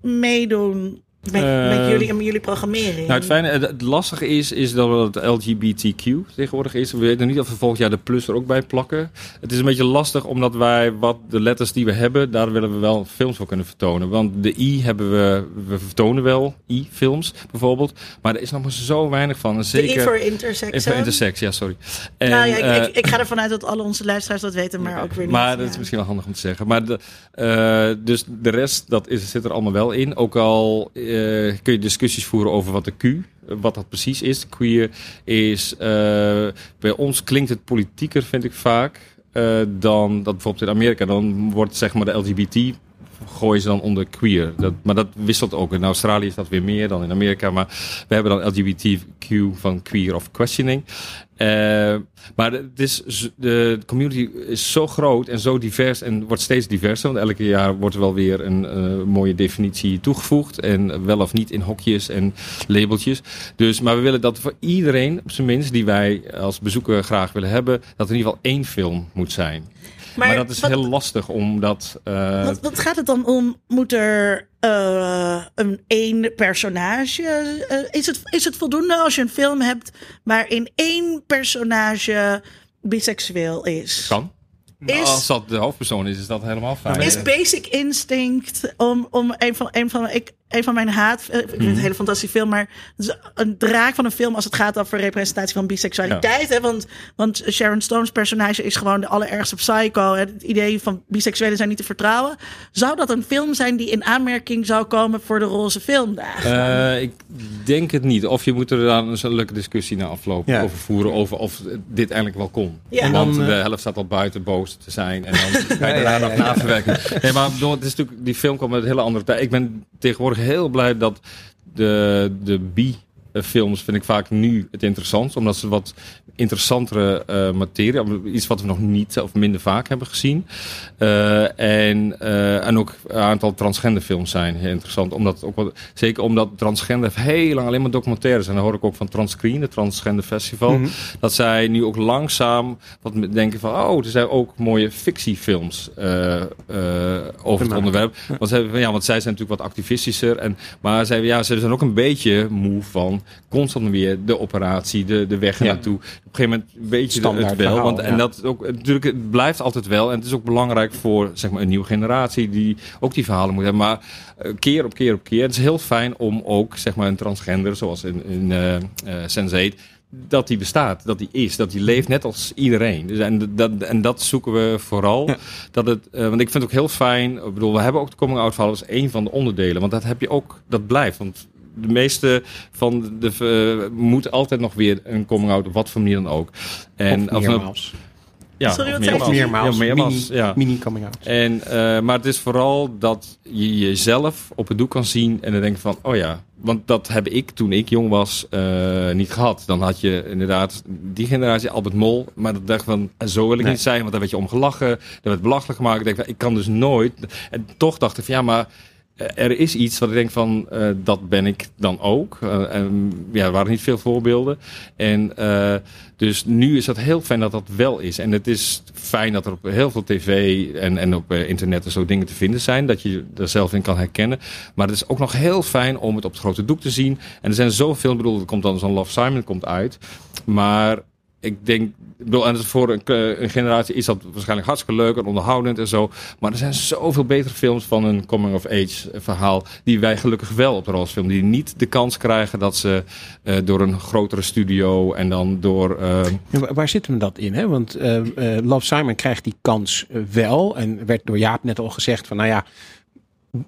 meedoen met, Eh, met, jullie, met jullie programmering? Nou, het fijne, het, het lastige is, is dat het LGBTQ tegenwoordig is. We weten niet of we volgend jaar de plus er ook bij plakken. Het is een beetje lastig, omdat wij wat de letters die we hebben, daar willen we wel films voor kunnen vertonen. Want de I hebben we, we vertonen wel I-films bijvoorbeeld, maar er is nog maar zo weinig van. En de I voor intersex. Even intersex, ja, sorry. En, nou ja, ik, eh, ik, ik ga ervan uit dat alle onze luisteraars dat weten, maar ook weer niet. maar dat is misschien wel handig om te zeggen. Maar de, eh, dus de rest, dat is, zit er allemaal wel in. Ook al eh, kun je discussies voeren over wat de Q, eh, wat dat precies is. Queer is, eh, bij ons klinkt het politieker, vind ik vaak, dan dat bijvoorbeeld in Amerika. Dan wordt zeg maar de LGBT gooien ze dan onder queer. Dat, maar dat wisselt ook. In Australië is dat weer meer dan in Amerika. Maar we hebben dan LGBTQ van queer of questioning. Eh, maar het is, de community is zo groot en zo divers en wordt steeds diverser. Want elke jaar wordt er wel weer een eh, mooie definitie toegevoegd. En wel of niet in hokjes en labeltjes. Dus, maar we willen dat voor iedereen, op zijn minst, die wij als bezoeker graag willen hebben, dat er in ieder geval één film moet zijn. Maar, dat is wat, heel lastig omdat... eh, Wat, wat gaat het dan om? Moet er eh, een één personage? eh, is, het, is het voldoende als je een film hebt waarin één personage biseksueel is? kan. Is- Als dat de hoofdpersoon is, is dat helemaal fijn. Is Basic Instinct om, om een, van, een, van, ik, een van mijn haat. eh, Ik vind het een hele fantastische film, maar het is een draak van een film als het gaat over representatie van biseksualiteit. Hè? Want, want Sharon Stone's personage is gewoon de allerergste psycho. Hè? Het idee van biseksuelen zijn niet te vertrouwen. Zou dat een film zijn die in aanmerking zou komen voor de roze filmdagen? Eh, ik denk het niet. Of je moet er dan een leuke discussie na afloop Ja. over voeren. Over of dit eigenlijk wel kon. Ja. En Want dan, de eh, helft staat al buiten boos te zijn. En dan kan je daarna nog naverwerken. Nee, maar het is natuurlijk, die film kwam met een hele andere tijd. Ik ben tegenwoordig heel blij dat de, de B-films vind ik vaak nu het interessant. Omdat ze wat interessantere eh, materie, iets wat we nog niet of minder vaak hebben gezien. Eh, en, eh, en ook een aantal transgender films zijn heel interessant. Omdat ook wat, zeker omdat transgender heel lang alleen maar documentaires. En dan hoor ik ook van Transcreen, het Transgender Festival. Mhm. Dat zij nu ook langzaam wat denken van... oh, er zijn ook mooie fictiefilms eh, eh, over het onderwerp. Want, zij, ja, want zij zijn natuurlijk wat activistischer. En, maar zij, ja, ze zijn ook een beetje moe van constant weer de operatie, de, de weg naartoe. Op een gegeven moment weet je Standaard het wel. verhaal, want. En dat ook, natuurlijk, het blijft altijd wel. En het is ook belangrijk voor zeg maar, een nieuwe generatie die ook die verhalen moet hebben. Maar eh, keer op keer op keer. Het is heel fijn om ook zeg maar, een transgender, zoals in, in eh eh, Sense8, dat die bestaat, dat die is, dat die leeft net als iedereen. Dus en, dat, en dat zoeken we vooral. Ja. Dat het, want ik vind het ook heel fijn. Ik bedoel, we hebben ook de coming out verhaal als één van de onderdelen. Want dat heb je ook, dat blijft. Want de meeste van de eh, moet altijd nog weer een coming out op wat voor manier dan ook. En of meermaals. ja, Sorry, of wat zei Of je? meermaals. Ja, meermaals, Mini, ja. mini coming out. En, eh, maar het is vooral dat je jezelf op het doek kan zien en dan denk je van, oh ja, want dat heb ik toen ik jong was eh, niet gehad. Dan had je inderdaad die generatie Albert Mol, maar dat dacht van, zo wil ik Nee. niet zijn, want daar werd je om gelachen, daar werd belachelijk gemaakt. Ik denk van, ik kan dus nooit. En toch dacht ik van, ja, maar er is iets wat ik denk van, eh, dat ben ik dan ook. Eh, ja, er waren niet veel voorbeelden. En eh, dus nu is dat heel fijn dat dat wel is. En het is fijn dat er op heel veel tv en, en op eh, internet en zo dingen te vinden zijn. Dat je er zelf in kan herkennen. Maar het is ook nog heel fijn om het op het grote doek te zien. En er zijn zoveel, ik bedoel, er komt dan zo'n Love Simon komt uit. Maar ik denk, ik bedoel, en voor een, eh, een generatie is dat waarschijnlijk hartstikke leuk en onderhoudend en zo. Maar er zijn zoveel betere films van een coming-of-age verhaal. die wij gelukkig wel op de rol filmen. Die niet de kans krijgen dat ze eh, door een grotere studio en dan door. eh, Ja, wa- waar zit hem dat in? Hè? Want eh, eh, Love Simon krijgt die kans eh, wel. En werd door Jaap net al gezegd van nou ja,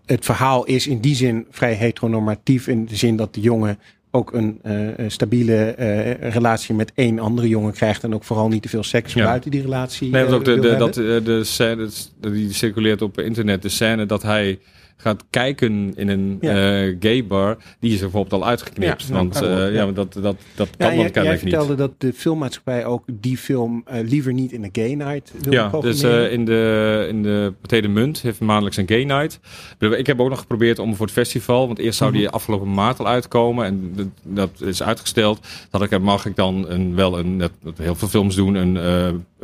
het verhaal is in die zin vrij heteronormatief. In de zin dat de jongen ook een eh, stabiele eh, relatie met één andere jongen krijgt. En ook vooral niet te veel seks Ja. buiten die relatie. Nee, eh, want ook de, de, dat, eh, de scène, die circuleert op internet, de scène dat hij gaat kijken in een Ja. eh, gay bar, die is er bijvoorbeeld al uitgeknipt. Ja, want nou, eh, ja. ja, dat, dat, dat Ja, kan jij, dan jij kennelijk niet. vertelde dat de filmmaatschappij ook die film eh, liever niet in de gay night wil Ja, dus in de, in de Pathé de Munt heeft maandelijks een gay night. Ik heb ook nog geprobeerd om voor het festival, want eerst zou die Mhm. afgelopen maart al uitkomen en dat, dat is uitgesteld. Dat ik, mag ik dan een, wel een, net, dat heel veel films doen, een,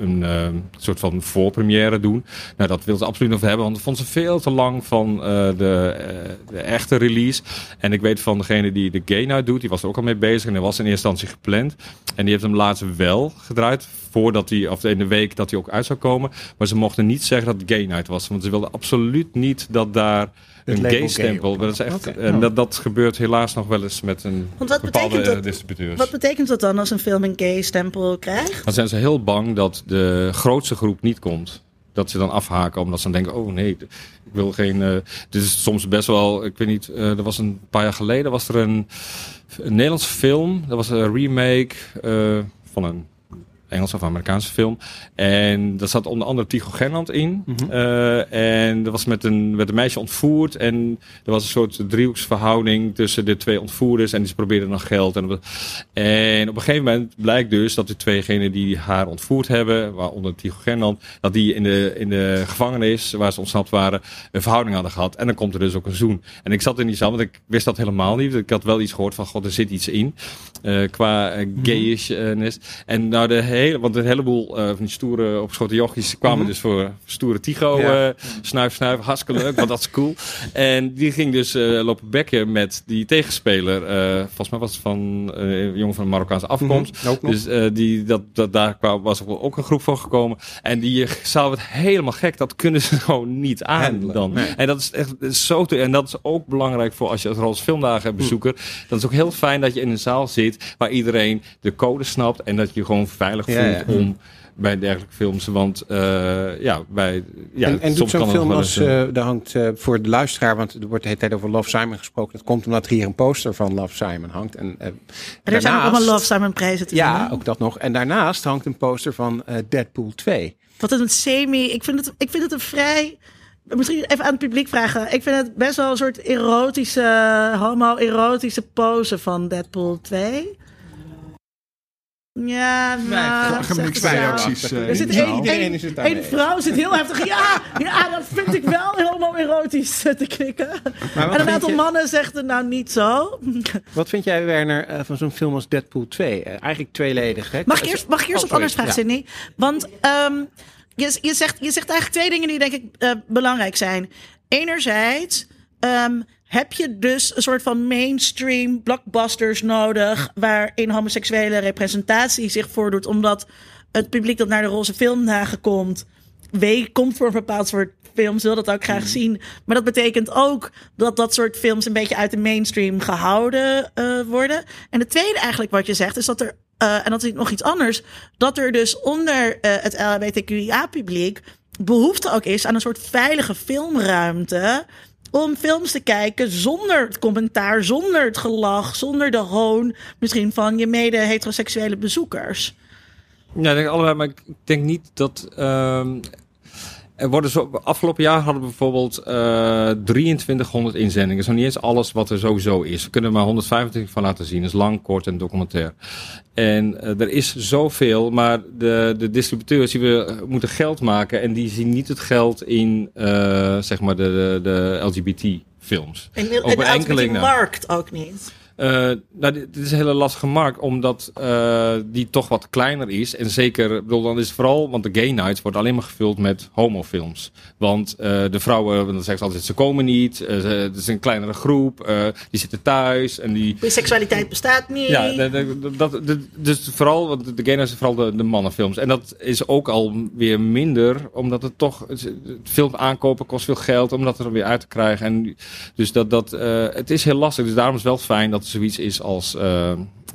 een eh, soort van voorpremière doen. Nou, dat wil ze absoluut nog hebben, want dat vond ze veel te lang van eh, de, eh, de echte release. En ik weet van degene die de gay night doet, die was er ook al mee bezig en dat was in eerste instantie gepland. En die heeft hem laatst wel gedraaid, voordat hij, of in de week dat hij ook uit zou komen. Maar ze mochten niet zeggen dat het gay night was, want ze wilden absoluut niet dat daar een label gay gay stempel. op. Dat is echt, en dat, dat gebeurt helaas nog wel eens met een Want wat bepaalde betekent eh, dat- distributeurs. Wat betekent dat dan als een film een gay stempel krijgt? Dan zijn ze heel bang dat de grootste groep niet komt. Dat ze dan afhaken omdat ze dan denken, oh nee, ik wil geen... eh dit is soms best wel, ik weet niet, eh, er was een paar jaar geleden was er een, een Nederlandse film. Dat was een remake eh, van een Engelse of Amerikaanse film. En daar zat onder andere Tycho Gernand in. Mhm. Eh, en er was met een, werd een meisje ontvoerd. En er was een soort driehoeksverhouding tussen de twee ontvoerders. En die ze probeerden nog geld. En, op- en op een gegeven moment blijkt dus dat de tweegenen die haar ontvoerd hebben, waaronder Tycho Gernand, dat die in de, in de gevangenis waar ze ontsnapt waren, een verhouding hadden gehad. En dan komt er dus ook een zoen. En ik zat in die zaal, want ik wist dat helemaal niet. Ik had wel iets gehoord van, god, er zit iets in. eh, qua uh, gayishness. En nou, de hele, want een heleboel eh, van die stoere opgeschoten jochies kwamen Mhm. dus voor stoere Ja. eh, snuif, snuif. Hartstikke leuk, want dat is cool. En die ging dus eh, lopen bekken met die tegenspeler. volgens mij was het van een jongen van Marokkaanse afkomst. Mhm, ook nog. Dus die, dat, dat, daar kwam, was ook een groep voor gekomen. En die zaal werd helemaal gek. Dat kunnen ze gewoon niet aan Handelen. dan. Nee. En dat is echt zo te, En dat is ook belangrijk voor als je als Roos Filmdagen bezoeker. Dat is ook heel fijn dat je in een zaal zit waar iedereen de code snapt. En dat je gewoon veilig Ja, om bij dergelijke films. Want eh, ja, bij... Ja, en, en doet soms zo'n film als, eh, eh daar hangt eh, voor de luisteraar, want er wordt de hele tijd over Love Simon gesproken. Dat komt omdat er hier een poster van Love Simon hangt. En, eh, En er zijn ook daarnaast- allemaal Love Simon prijzen te Ja, vinden. ook dat nog. En daarnaast hangt een poster van eh, Deadpool 2. Wat een semi. Ik vind het, ik vind het een vrij. Misschien even aan het publiek vragen. Ik vind het best wel een soort erotische, homo-erotische pose van Deadpool 2. Ja, nou. Reacties. eh, Er in zit één, vrouw zit heel heftig. Ja, ja, dat vind ik wel homo-erotisch eh, te knikken. En een aantal je- mannen zegt het nou niet zo. Wat vind jij, Werner, eh, van zo'n film als Deadpool 2? Eh, eigenlijk tweeledig. Hè? Mag ik eerst, mag ik eerst Oh, wat anders sorry. vragen, Sydney? Want ehm, je, je, zegt, je zegt eigenlijk twee dingen die denk ik eh, belangrijk zijn. Enerzijds ehm, heb je dus een soort van mainstream blockbusters nodig... waarin homoseksuele representatie zich voordoet... omdat het publiek dat naar de roze filmdagen komt... Wee komt voor een bepaald soort films, wil dat ook graag zien. Maar dat betekent ook dat dat soort films een beetje uit de mainstream gehouden eh, worden. En het tweede eigenlijk wat je zegt, is dat er, eh, en dat is nog iets anders, dat er dus onder eh, het LHBTQIA-publiek behoefte ook is aan een soort veilige filmruimte. Om films te kijken zonder het commentaar, zonder het gelach, zonder de hoon misschien van je mede-heteroseksuele bezoekers. Ja, ik denk allebei, maar ik denk niet dat. ehm, er worden zo, afgelopen jaar hadden we bijvoorbeeld eh 2300 inzendingen. Dat is nog niet eens alles wat er sowieso is. We kunnen er maar 125 van laten zien. Dat is lang, kort en documentair. En eh, er is zoveel, maar de, de distributeurs die we eh, moeten geld maken. En die zien niet het geld in zeg maar de, de, de LGBT films. En, en enkele die markt ook niet. Uh, nou, dit, is een hele lastige markt, omdat uh, die toch wat kleiner is. En zeker, bedoel, dan is het vooral, want de gay nights wordt alleen maar gevuld met homofilms. Want uh, de vrouwen, dan zeggen ze altijd, ze komen niet. het is een kleinere groep, die zitten thuis. En die... Biseksualiteit bestaat niet. Ja, dat, dus vooral, want de gay nights zijn vooral de, de mannenfilms. En dat is ook al weer minder, omdat het toch, het, film aankopen kost veel geld, om dat er weer uit te krijgen. En dus dat, dat, het is heel lastig. Dus daarom is het wel fijn dat zoiets is als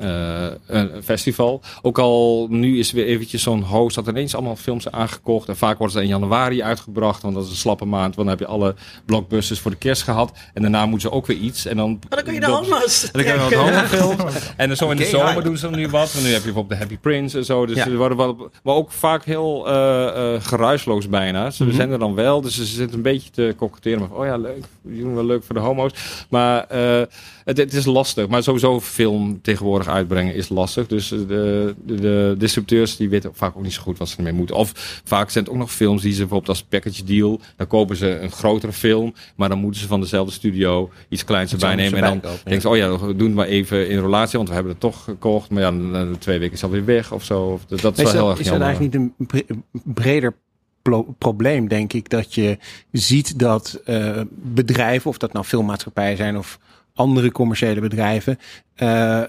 uh, uh, een festival. Ook al nu is weer eventjes zo'n host dat ineens allemaal films aangekocht. En vaak worden ze in januari uitgebracht, want dat is een slappe maand. Want dan heb je alle blockbusters voor de kerst gehad. En daarna moeten ze ook weer iets. En dan, maar dan kun je de homo's. En dan kun je wat. En dan zo in de zomer doen ze dan nu wat. En nu heb je bijvoorbeeld de Happy Prince en zo. Dus ja. worden wel, maar ook vaak heel uh, uh, geruisloos bijna. Ze mm -hmm. zijn er dan wel. Dus ze zitten een beetje te koketteren. Oh ja, leuk. Die doen wel leuk voor de homo's. Maar uh, het, het, is lastig. Maar sowieso film tegenwoordig uitbrengen is lastig. Dus de, de, de, distributeurs die weten vaak ook niet zo goed wat ze ermee moeten. Of vaak zijn het ook nog films die ze bijvoorbeeld als package deal. Dan kopen ze een grotere film. Maar dan moeten ze van dezelfde studio iets kleins erbij nemen. En dan denken ze, oh ja, we doen het maar even in relatie. Want we hebben het toch gekocht. Maar ja, na twee weken is het alweer weg of zo. Dat is, wel heel erg Is dat eigenlijk niet een breder probleem, denk ik, dat je ziet dat uh, bedrijven, of dat nou filmmaatschappijen zijn of andere commerciële bedrijven, uh,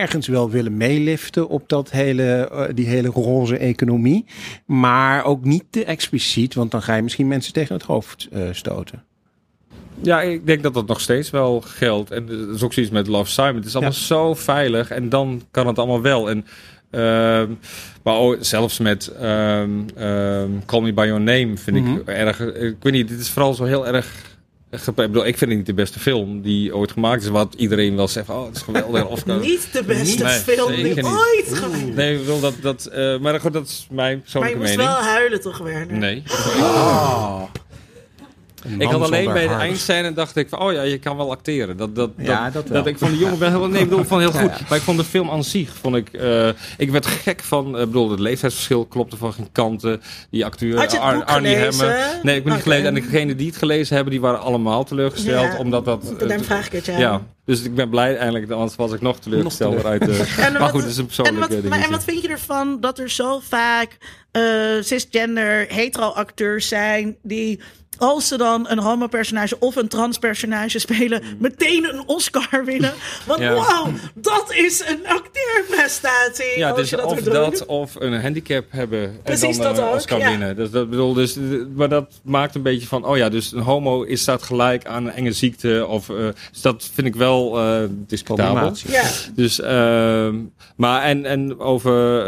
ergens wel willen meeliften op dat hele, uh, die hele roze economie. Maar ook niet te expliciet, want dan ga je misschien mensen tegen het hoofd uh, stoten. Ja, ik denk dat dat nog steeds wel geldt. En dat is ook zoiets met Love Simon. Het is allemaal ja. zo veilig en dan kan het allemaal wel. En uh, maar ook, zelfs met um, um, Call Me By Your Name vind mm -hmm. ik erg... Ik weet niet, dit is vooral zo heel erg ik bedoel, ik vind het niet de beste film die ooit gemaakt is. Wat iedereen wel zegt, oh, het is geweldig. Of, niet de beste film die ooit gemaakt Nee, ik wil dat... dat uh, maar goed, dat is mijn persoonlijke mening. Maar je moest wel huilen toch, Werner? Nee. Oh. Ik had alleen bij de eindscène dacht ik van, oh ja, je kan wel acteren. Dat, dat, ja, dat, dat, ik van de jongen wel heel, nee, ik bedoel, van heel goed. Ja. Maar ik vond de film aan zich, vond ik, uh, ik werd gek van, uh, bedoel, het leeftijdsverschil klopte van geen kanten. Die acteur, Ar Arnie Hammer. Nee, ik ben niet gelezen. En degenen die het gelezen hebben, die waren allemaal teleurgesteld. Ja, omdat dat... Uh, dan vraag ik het, ja. ja. Dus ik ben blij eigenlijk, anders was ik nog teleurgesteld uit de... en maar goed, het is een persoonlijke en wat, maar, en wat vind je ervan dat er zo vaak uh, cisgender hetero acteurs zijn die als ze dan een homo-personage of een trans-personage spelen, mm. meteen een Oscar winnen. Want ja. wow, dat is een acteerprestatie. Ja, dus dat of dat of een handicap hebben Precies en dan een Oscar ja. winnen. Dus dat bedoel, dus, maar dat maakt een beetje van, oh ja, dus een homo is staat gelijk aan een enge ziekte. Of, uh, dus dat vind ik wel uh, discutabel. Ja. Dus, uh, maar en, en over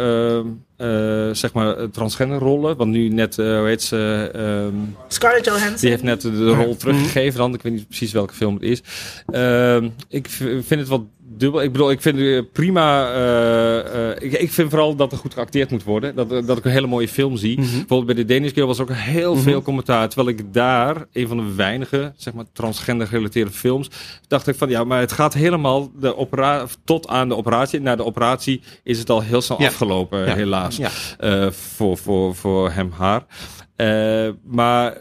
uh, uh, zeg maar transgenderrollen. Want nu net, uh, hoe heet ze? Uh, Scarlett Johansson. Die heeft net de rol teruggegeven. Dan, ik weet niet precies welke film het is. Uh, ik vind het wat dubbel. Ik bedoel, ik vind het prima. Uh, uh, ik, ik, vind vooral dat er goed geacteerd moet worden. Dat, dat ik een hele mooie film zie. Mm -hmm. Bijvoorbeeld bij de Danish Girl was ook heel mm -hmm. veel commentaar. Terwijl ik daar, een van de weinige, zeg maar, transgender gerelateerde films, dacht ik van ja, maar het gaat helemaal de opera tot aan de operatie. Na de operatie is het al heel snel ja. afgelopen, ja. helaas. Ja. Uh, voor, voor, voor hem, haar. maar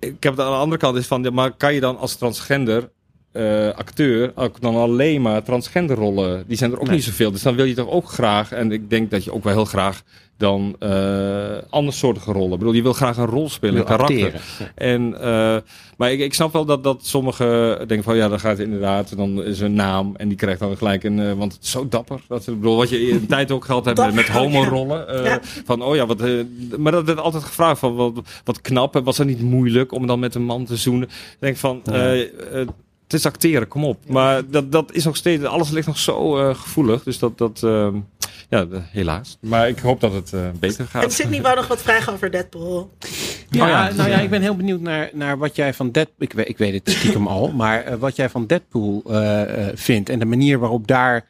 ik heb het aan de andere kant is van, maar kan je dan als transgender uh, acteur ook dan alleen maar transgender rollen. Die zijn er ook nee. niet zoveel. Dus dan wil je toch ook graag, en ik denk dat je ook wel heel graag dan uh, andersoortige rollen. Ik bedoel, je wil graag een rol spelen, een karakter. Ja. En, uh, maar ik, ik snap wel dat, dat sommigen denken van ja, dan gaat het inderdaad, dan is een naam en die krijgt dan gelijk een, uh, want het is zo dapper. Dat, ik bedoel, wat je in de tijd ook gehad hebt met, met homo-rollen. Uh, ja. Van oh ja, wat, maar dat werd altijd gevraagd van wat, wat knap en was dat niet moeilijk om dan met een man te zoenen. Ik denk van, het is acteren, kom op. Maar dat, dat is nog steeds, alles ligt nog zo uh, gevoelig. Dus dat, dat uh, ja, helaas. Maar ik hoop dat het uh, beter gaat. En Sydney wou nog wat vragen over Deadpool. Ja, oh ja, nou ja, ik ben heel benieuwd naar, naar wat jij van Deadpool, ik, weet, ik weet het stiekem al, maar wat jij van Deadpool vindt. En de manier waarop daar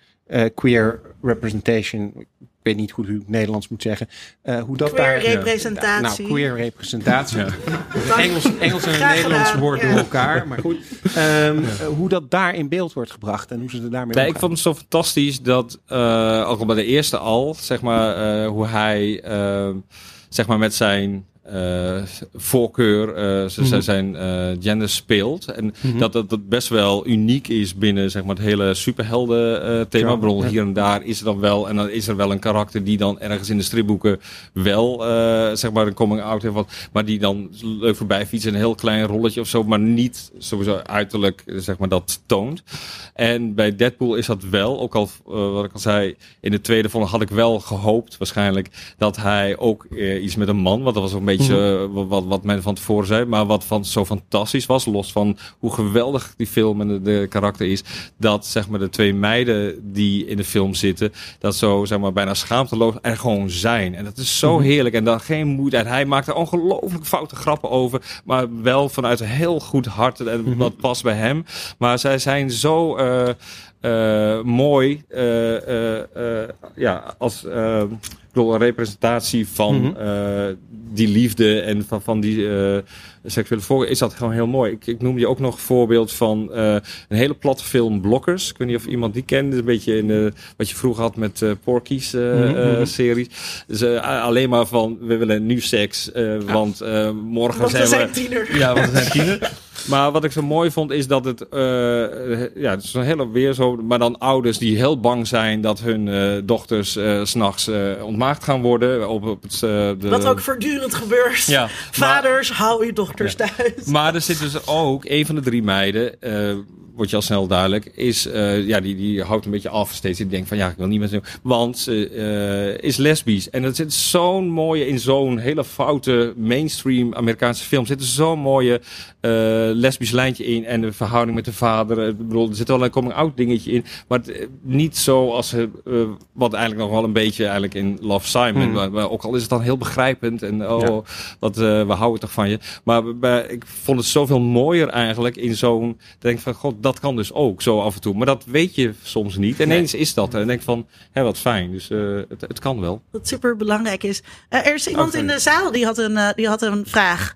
queer representation, weet niet hoe u het Nederlands moet zeggen. Uh, hoe dat queer daar, representatie. nou, queer representatie. Ja. Engels, Engels en Nederlands woord door elkaar. Maar goed. Um, ja. hoe dat daar in beeld wordt gebracht en hoe ze er daarmee nee, Ik vond het zo fantastisch dat, uh, ook al bij de eerste al, zeg maar, uh, hoe hij zeg maar met zijn eh, voorkeur, eh, ze, Mhm. zijn eh, gender speelt. En Mhm. dat, dat dat best wel uniek is binnen zeg maar, het hele superhelden eh, thema. Ja, hier en daar is er dan wel. En dan is er wel een karakter die dan ergens in de stripboeken wel eh, zeg maar een coming out heeft. Wat, maar die dan leuk voorbij fietst. Een heel klein rolletje of zo. Maar niet sowieso uiterlijk eh, zeg maar, dat toont. En bij Deadpool is dat wel. Ook al eh, wat ik al zei. In de tweede vond had ik wel gehoopt waarschijnlijk. Dat hij ook eh, iets met een man. Want dat was ook een beetje eh, wat- wat, men van tevoren zei. Maar wat van zo fantastisch was. Los van hoe geweldig die film en de, de karakter is. Dat zeg maar de twee meiden die in de film zitten. Dat zo zeg maar bijna schaamteloos er gewoon zijn. En dat is zo heerlijk. En dan geen moeite. Hij maakt er ongelooflijk foute grappen over. Maar wel vanuit een heel goed hart. En wat past bij hem. Maar zij zijn zo eh, eh, mooi. ja, als bedoel, een representatie van Mhm. eh, die liefde en van, van die eh, seksuele voorkeur is dat gewoon heel mooi. Ik, ik noem je ook nog een voorbeeld van eh, een hele platte film Blokkers. Ik weet niet of iemand die kent. Een beetje in de, wat je vroeger had met eh Porky's eh, mhm. series. Dus alleen maar van we willen nu seks, eh, want eh, morgen Want we zijn we... zijn tiener. Ja, want we zijn tiener. Maar wat ik zo mooi vond is dat het, eh, ja, het is een hele weer zo, maar dan ouders die heel bang zijn dat hun eh, dochters s s'nachts ontmaagd gaan worden. Op, op het, de, Wat ook voortdurend gebeurt. Ja, Vaders, hou je dochters thuis. maar er zit dus ook een van de drie meiden, wordt je al snel duidelijk, is, ja, die, die houdt een beetje af steeds. Die denkt van, ja, ik wil niet met ze doen. Want ze is lesbisch. En er zit zo'n mooie, in zo'n hele foute mainstream Amerikaanse film, zit er zo'n mooie lesbisch lijntje in. En de verhouding met de vader. Ik bedoel, er zit wel een coming-out dingetje in. Maar het, eh, niet zo als, eh, eh, wat eigenlijk nog wel een beetje eigenlijk in Love Simon. Mm. Maar, maar ook al is het dan heel begrijpend. En oh, Ja. wat, eh, we houden toch van je. Maar bij- ik vond het zoveel mooier eigenlijk in zo'n... Denk van, god, dat kan dus ook zo af en toe. Maar dat weet je soms niet. En ineens is dat. En denk van, hé, wat fijn. Dus eh, het, het kan wel. Wat super belangrijk is. Er is iemand Oké. in de zaal die had een, die had een vraag.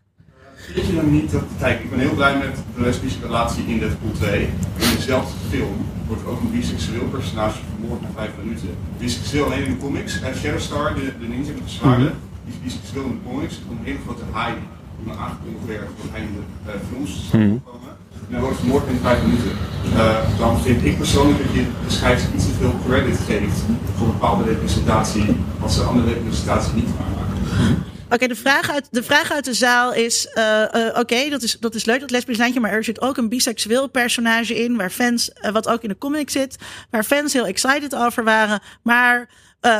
Je dan niet dat, kijk, ik ben heel blij met de lesbische relatie in Deadpool 2. In dezelfde film wordt ook een biseksueel personage vermoord na vijf minuten. Biseksueel alleen in de comics. En Shadowstar, de, de ninja met de zwaarden, die is biseksueel in de comics. Een hele grote haai, die me aangekondigd werd dat hij in de uh, films zou komen. En hij wordt vermoord in vijf minuten. Uh, dan vind ik persoonlijk dat je de scheids iets te veel credit geeft voor een bepaalde representatie, als ze andere representatie niet aanmaken. Oké, de, vraag uit, de vraag uit de zaal is: eh, oké, dat, is, dat is leuk, dat lesbisch lijntje, maar er zit ook een biseksueel personage in, waar fans, eh, wat ook in de comic zit, waar fans heel excited over waren. Maar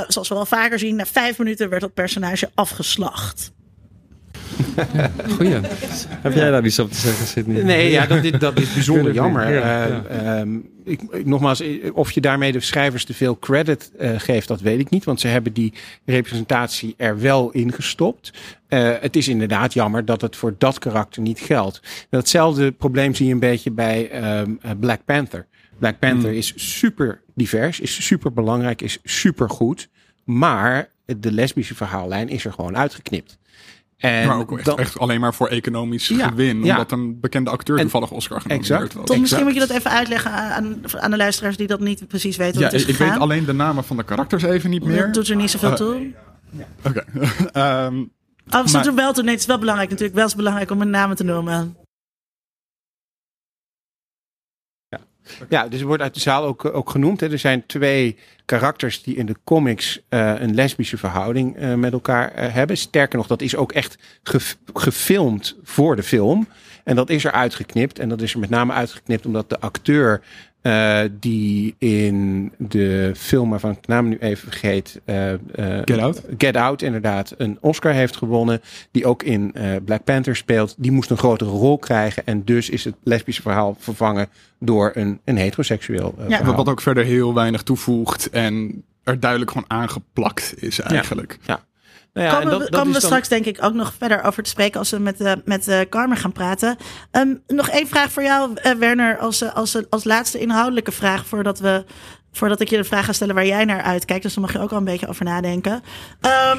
zoals we wel vaker zien, na vijf minuten werd dat personage afgeslacht. Goeie. Heb jij daar iets op te zeggen, Sidney? Nee, ja, dat, is- dat is bijzonder jammer. Ja, Eh, ja. ehm, ik, ik- nogmaals, of je daarmee de schrijvers te veel credit eh, geeft, dat weet ik niet. Want ze hebben die representatie er wel in gestopt. Eh, het is inderdaad jammer dat het voor dat karakter niet geldt. Datzelfde probleem zie je een beetje bij ehm, eh, Black Panther. Black Panther is super divers, is super belangrijk, is super goed. Maar de lesbische verhaallijn is er gewoon uitgeknipt. En maar ook echt, dan- echt alleen maar voor economisch Ja, gewin. ja. Omdat een bekende acteur En- toevallig Oscar genomineerd Exact. was. Tom, misschien moet je dat even uitleggen aan, aan, de luisteraars die dat niet precies weten Ja, het is ik, weet alleen de namen van de karakters even niet meer. Dat doet er niet zoveel Eh, toe. Oké. Ehm, Oh, ze maar- doen wel toe. Nee, het is wel belangrijk natuurlijk. Wel is het belangrijk om een namen te noemen. Ja, dus er wordt uit de zaal ook, ook genoemd. Hè. Er zijn twee karakters die in de comics eh, een lesbische verhouding eh, met elkaar eh, hebben. Sterker nog, dat is ook echt gef- gefilmd voor de film. En dat is er uitgeknipt. En dat is er met name uitgeknipt omdat de acteur eh, die in de film waarvan ik de naam nu even vergeet. eh, eh, Get Out? Get Out inderdaad een Oscar heeft gewonnen. Die ook in eh, Black Panther speelt. Die moest een grotere rol krijgen. En dus is het lesbische verhaal vervangen door een, een heteroseksueel Ja. verhaal. wat ook verder heel weinig toevoegt en er duidelijk gewoon aangeplakt is eigenlijk. Ja, komen en we, dat, dat komen we dan- straks denk ik ook nog verder over te spreken als we met, eh met eh Carmen gaan praten. Ehm, nog één vraag voor jou, eh, Werner, als, eh, als, als laatste inhoudelijke vraag voordat, we, voordat ik je de vraag ga stellen waar jij naar uitkijkt. Dus daar mag je ook al een beetje over nadenken. Ehm,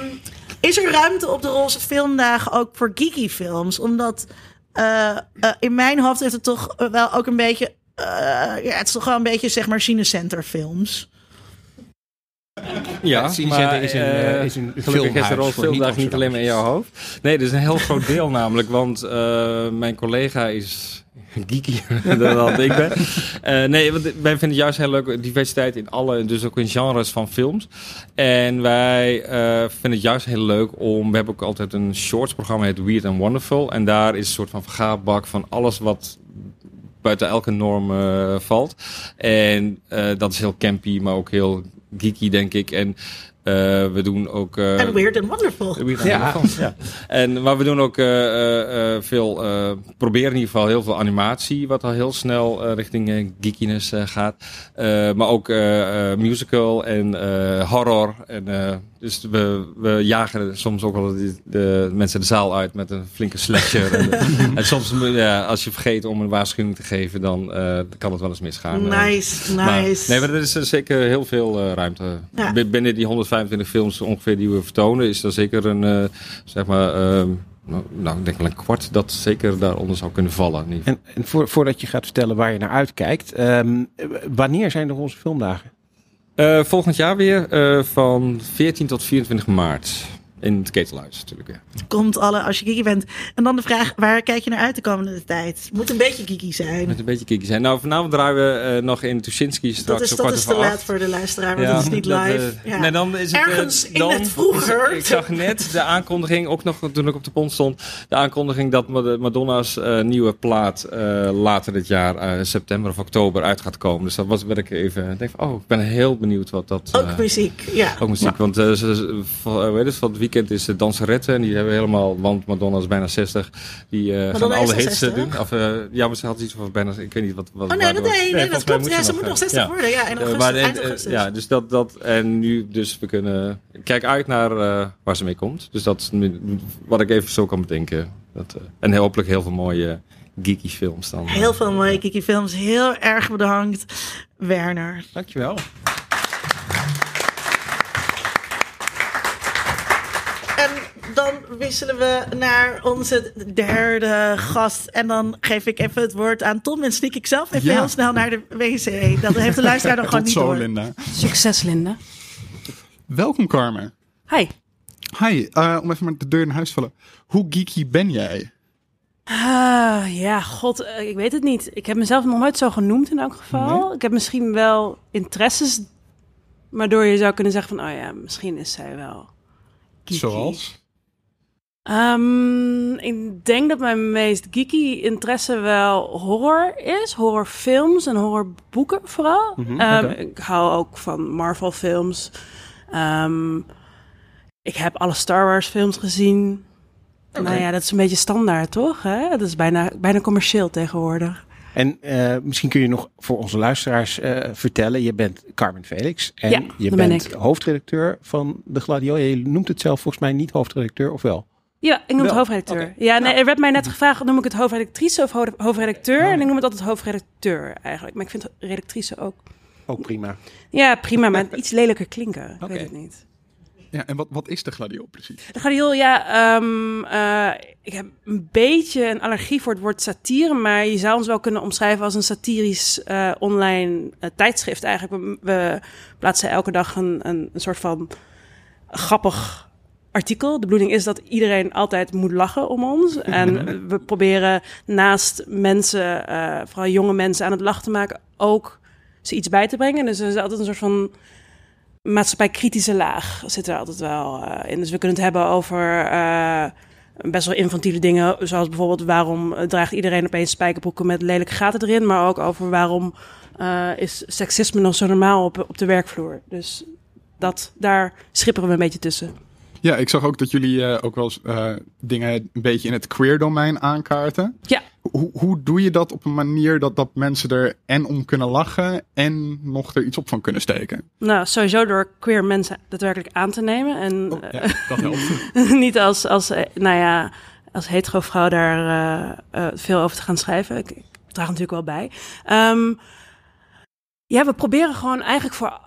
is er ruimte op de Roze Filmdagen ook voor geeky films? Omdat eh, eh, in mijn hoofd heeft het toch wel ook een beetje... eh, ja, het is toch wel een beetje zeg maar cinecenter films. Ja, maar is een, eh, is een gelukkig is de rol niet alleen maar in jouw hoofd. Nee, dat is een heel groot deel namelijk, want eh, mijn collega is geekier dan ik ben. Nee, want wij vinden het juist heel leuk, diversiteit in alle, dus ook in genres van films. En wij vinden het juist heel leuk om, we hebben ook altijd een shorts programma, het Weird and Wonderful. En daar is een soort van vergaarbak van alles wat buiten elke norm valt. En dat is heel campy, maar ook heel geeky, denk ik. En eh, we doen ook... eh, En weird and wonderful. Weird Ja. and Wonderful, ja. En, maar we doen ook eh, eh, eh, veel, eh, proberen in ieder geval heel veel animatie, wat al heel snel eh, richting eh, geekiness eh, gaat. Eh, maar ook eh, eh, musical en eh, horror. En, eh, dus we, we jagen soms ook wel de, de mensen de zaal uit met een flinke slasher. en, en soms, ja, als je vergeet om een waarschuwing te geven, dan eh, kan het wel eens misgaan. Eh, Nice, maar- nice. nee, maar er is eh, zeker heel veel eh, ruimte. Ja. Binnen die 125 films ongeveer die we vertonen, is er zeker een, eh, zeg maar, ehm, nou, ik denk wel een kwart dat zeker daaronder zou kunnen vallen. En, en voor, voordat je gaat vertellen waar je naar uitkijkt, ehm, wanneer zijn er onze filmdagen? Eh, volgend jaar weer eh, van 14 tot 24 maart. In het Ketelhuis natuurlijk. Ja. Komt alle als je geeky bent. En dan de vraag, waar kijk je naar uit de komende tijd? Moet een beetje geeky zijn. Met een beetje kiekjes zijn. Nou, vanavond draaien we eh, nog in Tuschinski straks Dat is, dat is te laat voor de luisteraar, want Ja, dat is niet dat, live. eh, ja. Nee, dan is het, eh, Ergens in dan- het vroeger. Ik zag net de aankondiging, ook nog toen ik op de pont stond, de aankondiging dat Mad- Madonna's eh, nieuwe plaat eh, later dit jaar, eh, september of oktober, uit gaat komen. Dus dat was werd ik even, denk van, oh, ik ben heel benieuwd wat dat. Ook eh, muziek, ja. ook muziek, want eh, ze, ze- van, eh, weet het, van het weekend is de danseretten en die hebben helemaal, want Madonna is bijna 60, die eh, gaan alle al hits eh, 60? doen. Of, eh, ja, maar ze had iets van bijna, ik weet niet wat. wat Oh nee, dat, nee, dat mij klopt. Ja, ze nog, moet nog eh, 60 ja. worden. Ja, in augustus, maar, eind augustus. ja, dus dat, dat en nu dus we kunnen kijk uit naar eh, waar ze mee komt. Dus dat is nu wat ik even zo kan bedenken. Dat, eh, en hopelijk heel veel mooie geeky films dan. Heel veel mooie geeky films. Heel erg bedankt, Werner. Dankjewel. Wisselen we naar onze derde gast. En dan geef ik even het woord aan Tom. En sneak ik zelf even Ja. heel snel naar de wc. Dat heeft de luisteraar dan gewoon niet zo, door. Linda. Succes, Linda. Welkom, Carmen. Hi. Hi, eh, om even maar de deur in huis te vallen. Hoe geeky ben jij? Ah, ja, god, eh, ik weet het niet. Ik heb mezelf nog nooit zo genoemd in elk geval. Ik heb misschien wel interesses waardoor je zou kunnen zeggen van, oh ja, misschien is zij wel geeky. Zoals? Ehm, ik denk dat mijn meest geeky interesse wel horror is. Horrorfilms en horrorboeken vooral. Oké. Ik hou ook van Marvel films. Ehm, ik heb alle Star Wars films gezien. Nou ja, dat is een beetje standaard, toch? Hè? Dat is bijna, bijna commercieel tegenwoordig. En eh, misschien kun je nog voor onze luisteraars eh, vertellen. Je bent Carmen Felix en Ja, je ben bent hoofdredacteur van de Gladio. Je noemt het zelf volgens mij niet hoofdredacteur, of wel? Ja, ik noem het hoofdredacteur. Ja, nee, er werd mij net gevraagd, noem ik het hoofdredactrice of ho- hoofdredacteur? En ik noem het altijd hoofdredacteur eigenlijk. Maar ik vind redactrice ook... Ook prima. Ja, prima, maar iets lelijker klinken. Weet het niet. Ja, en wat, wat is de gladio precies? De Gladiol, ja, ehm, eh, ik heb een beetje een allergie voor het woord satire, maar je zou ons wel kunnen omschrijven als een satirisch eh, online eh, tijdschrift eigenlijk. We, we plaatsen elke dag een, een, een soort van grappig artikel. De bedoeling is dat iedereen altijd moet lachen om ons. En we proberen naast mensen, eh, vooral jonge mensen, aan het lachen te maken, ook ze iets bij te brengen. Dus er is altijd een soort van maatschappij-kritische laag zit er altijd wel eh, in. Dus we kunnen het hebben over eh, best wel infantiele dingen, zoals bijvoorbeeld waarom draagt iedereen opeens spijkerbroeken met lelijke gaten erin, maar ook over waarom is seksisme nog zo normaal op, op de werkvloer. Dus dat, daar schipperen we een beetje tussen. Ja, ik zag ook dat jullie eh, ook wel eens eh, dingen een beetje in het queer domein aankaarten. Ja. Hoe, hoe doe je dat op een manier dat, dat mensen er en om kunnen lachen en nog er iets op van kunnen steken? Nou, sowieso door queer mensen daadwerkelijk aan te nemen en Oh, eh, ja, dat helpt. niet als, als, eh, nou ja, als hetero vrouw daar eh, eh, veel over te gaan schrijven. Ik, ik draag natuurlijk wel bij. Ehm, ja, we proberen gewoon eigenlijk voor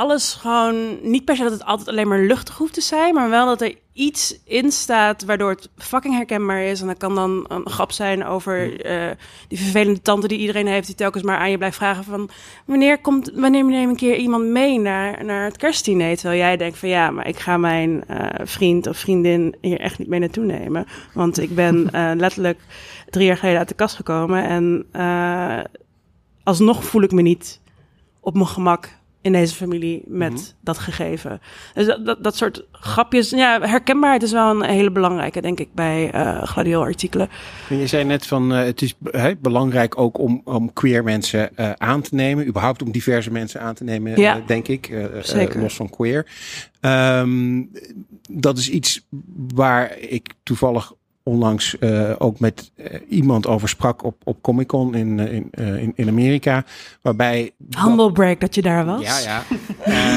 alles gewoon niet per se dat het altijd alleen maar luchtig hoeft te zijn, maar wel dat er iets in staat waardoor het fucking herkenbaar is. En dat kan dan een grap zijn over eh, die vervelende tante die iedereen heeft, die telkens maar aan je blijft vragen van wanneer komt, wanneer neem een keer iemand mee naar, naar het kerstdiner? Terwijl jij denkt van ja, maar ik ga mijn eh, vriend of vriendin hier echt niet mee naartoe nemen, want ik ben eh, letterlijk drie jaar geleden uit de kast gekomen en alsnog voel ik me niet op mijn gemak in deze familie met Mhm. dat gegeven. Dus dat, dat, dat soort grapjes, ja, herkenbaarheid is wel een hele belangrijke, denk ik, bij eh gladiool-artikelen. En je zei net van eh, het is belangrijk ook om, om queer mensen eh, aan te nemen. Überhaupt om diverse mensen aan te nemen, Ja. denk ik. Zeker. los van queer. Ehm, dat is iets waar ik toevallig onlangs eh, ook met eh, iemand over sprak op, op Comic Con in, eh, in, in, in Amerika. Waarbij Humble break dat je daar was. ja, ja.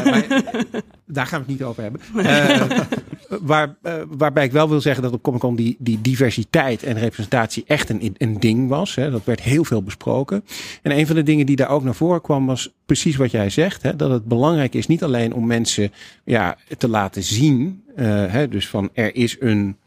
Maar daar gaan we het niet over hebben. Waar, waarbij ik wel wil zeggen dat op Comic Con die, die diversiteit en representatie echt een, een ding was. Hè. Dat werd heel veel besproken. En een van de dingen die daar ook naar voren kwam was precies wat jij zegt. Hè, dat het belangrijk is niet alleen om mensen ja, te laten zien. hè, dus van er is een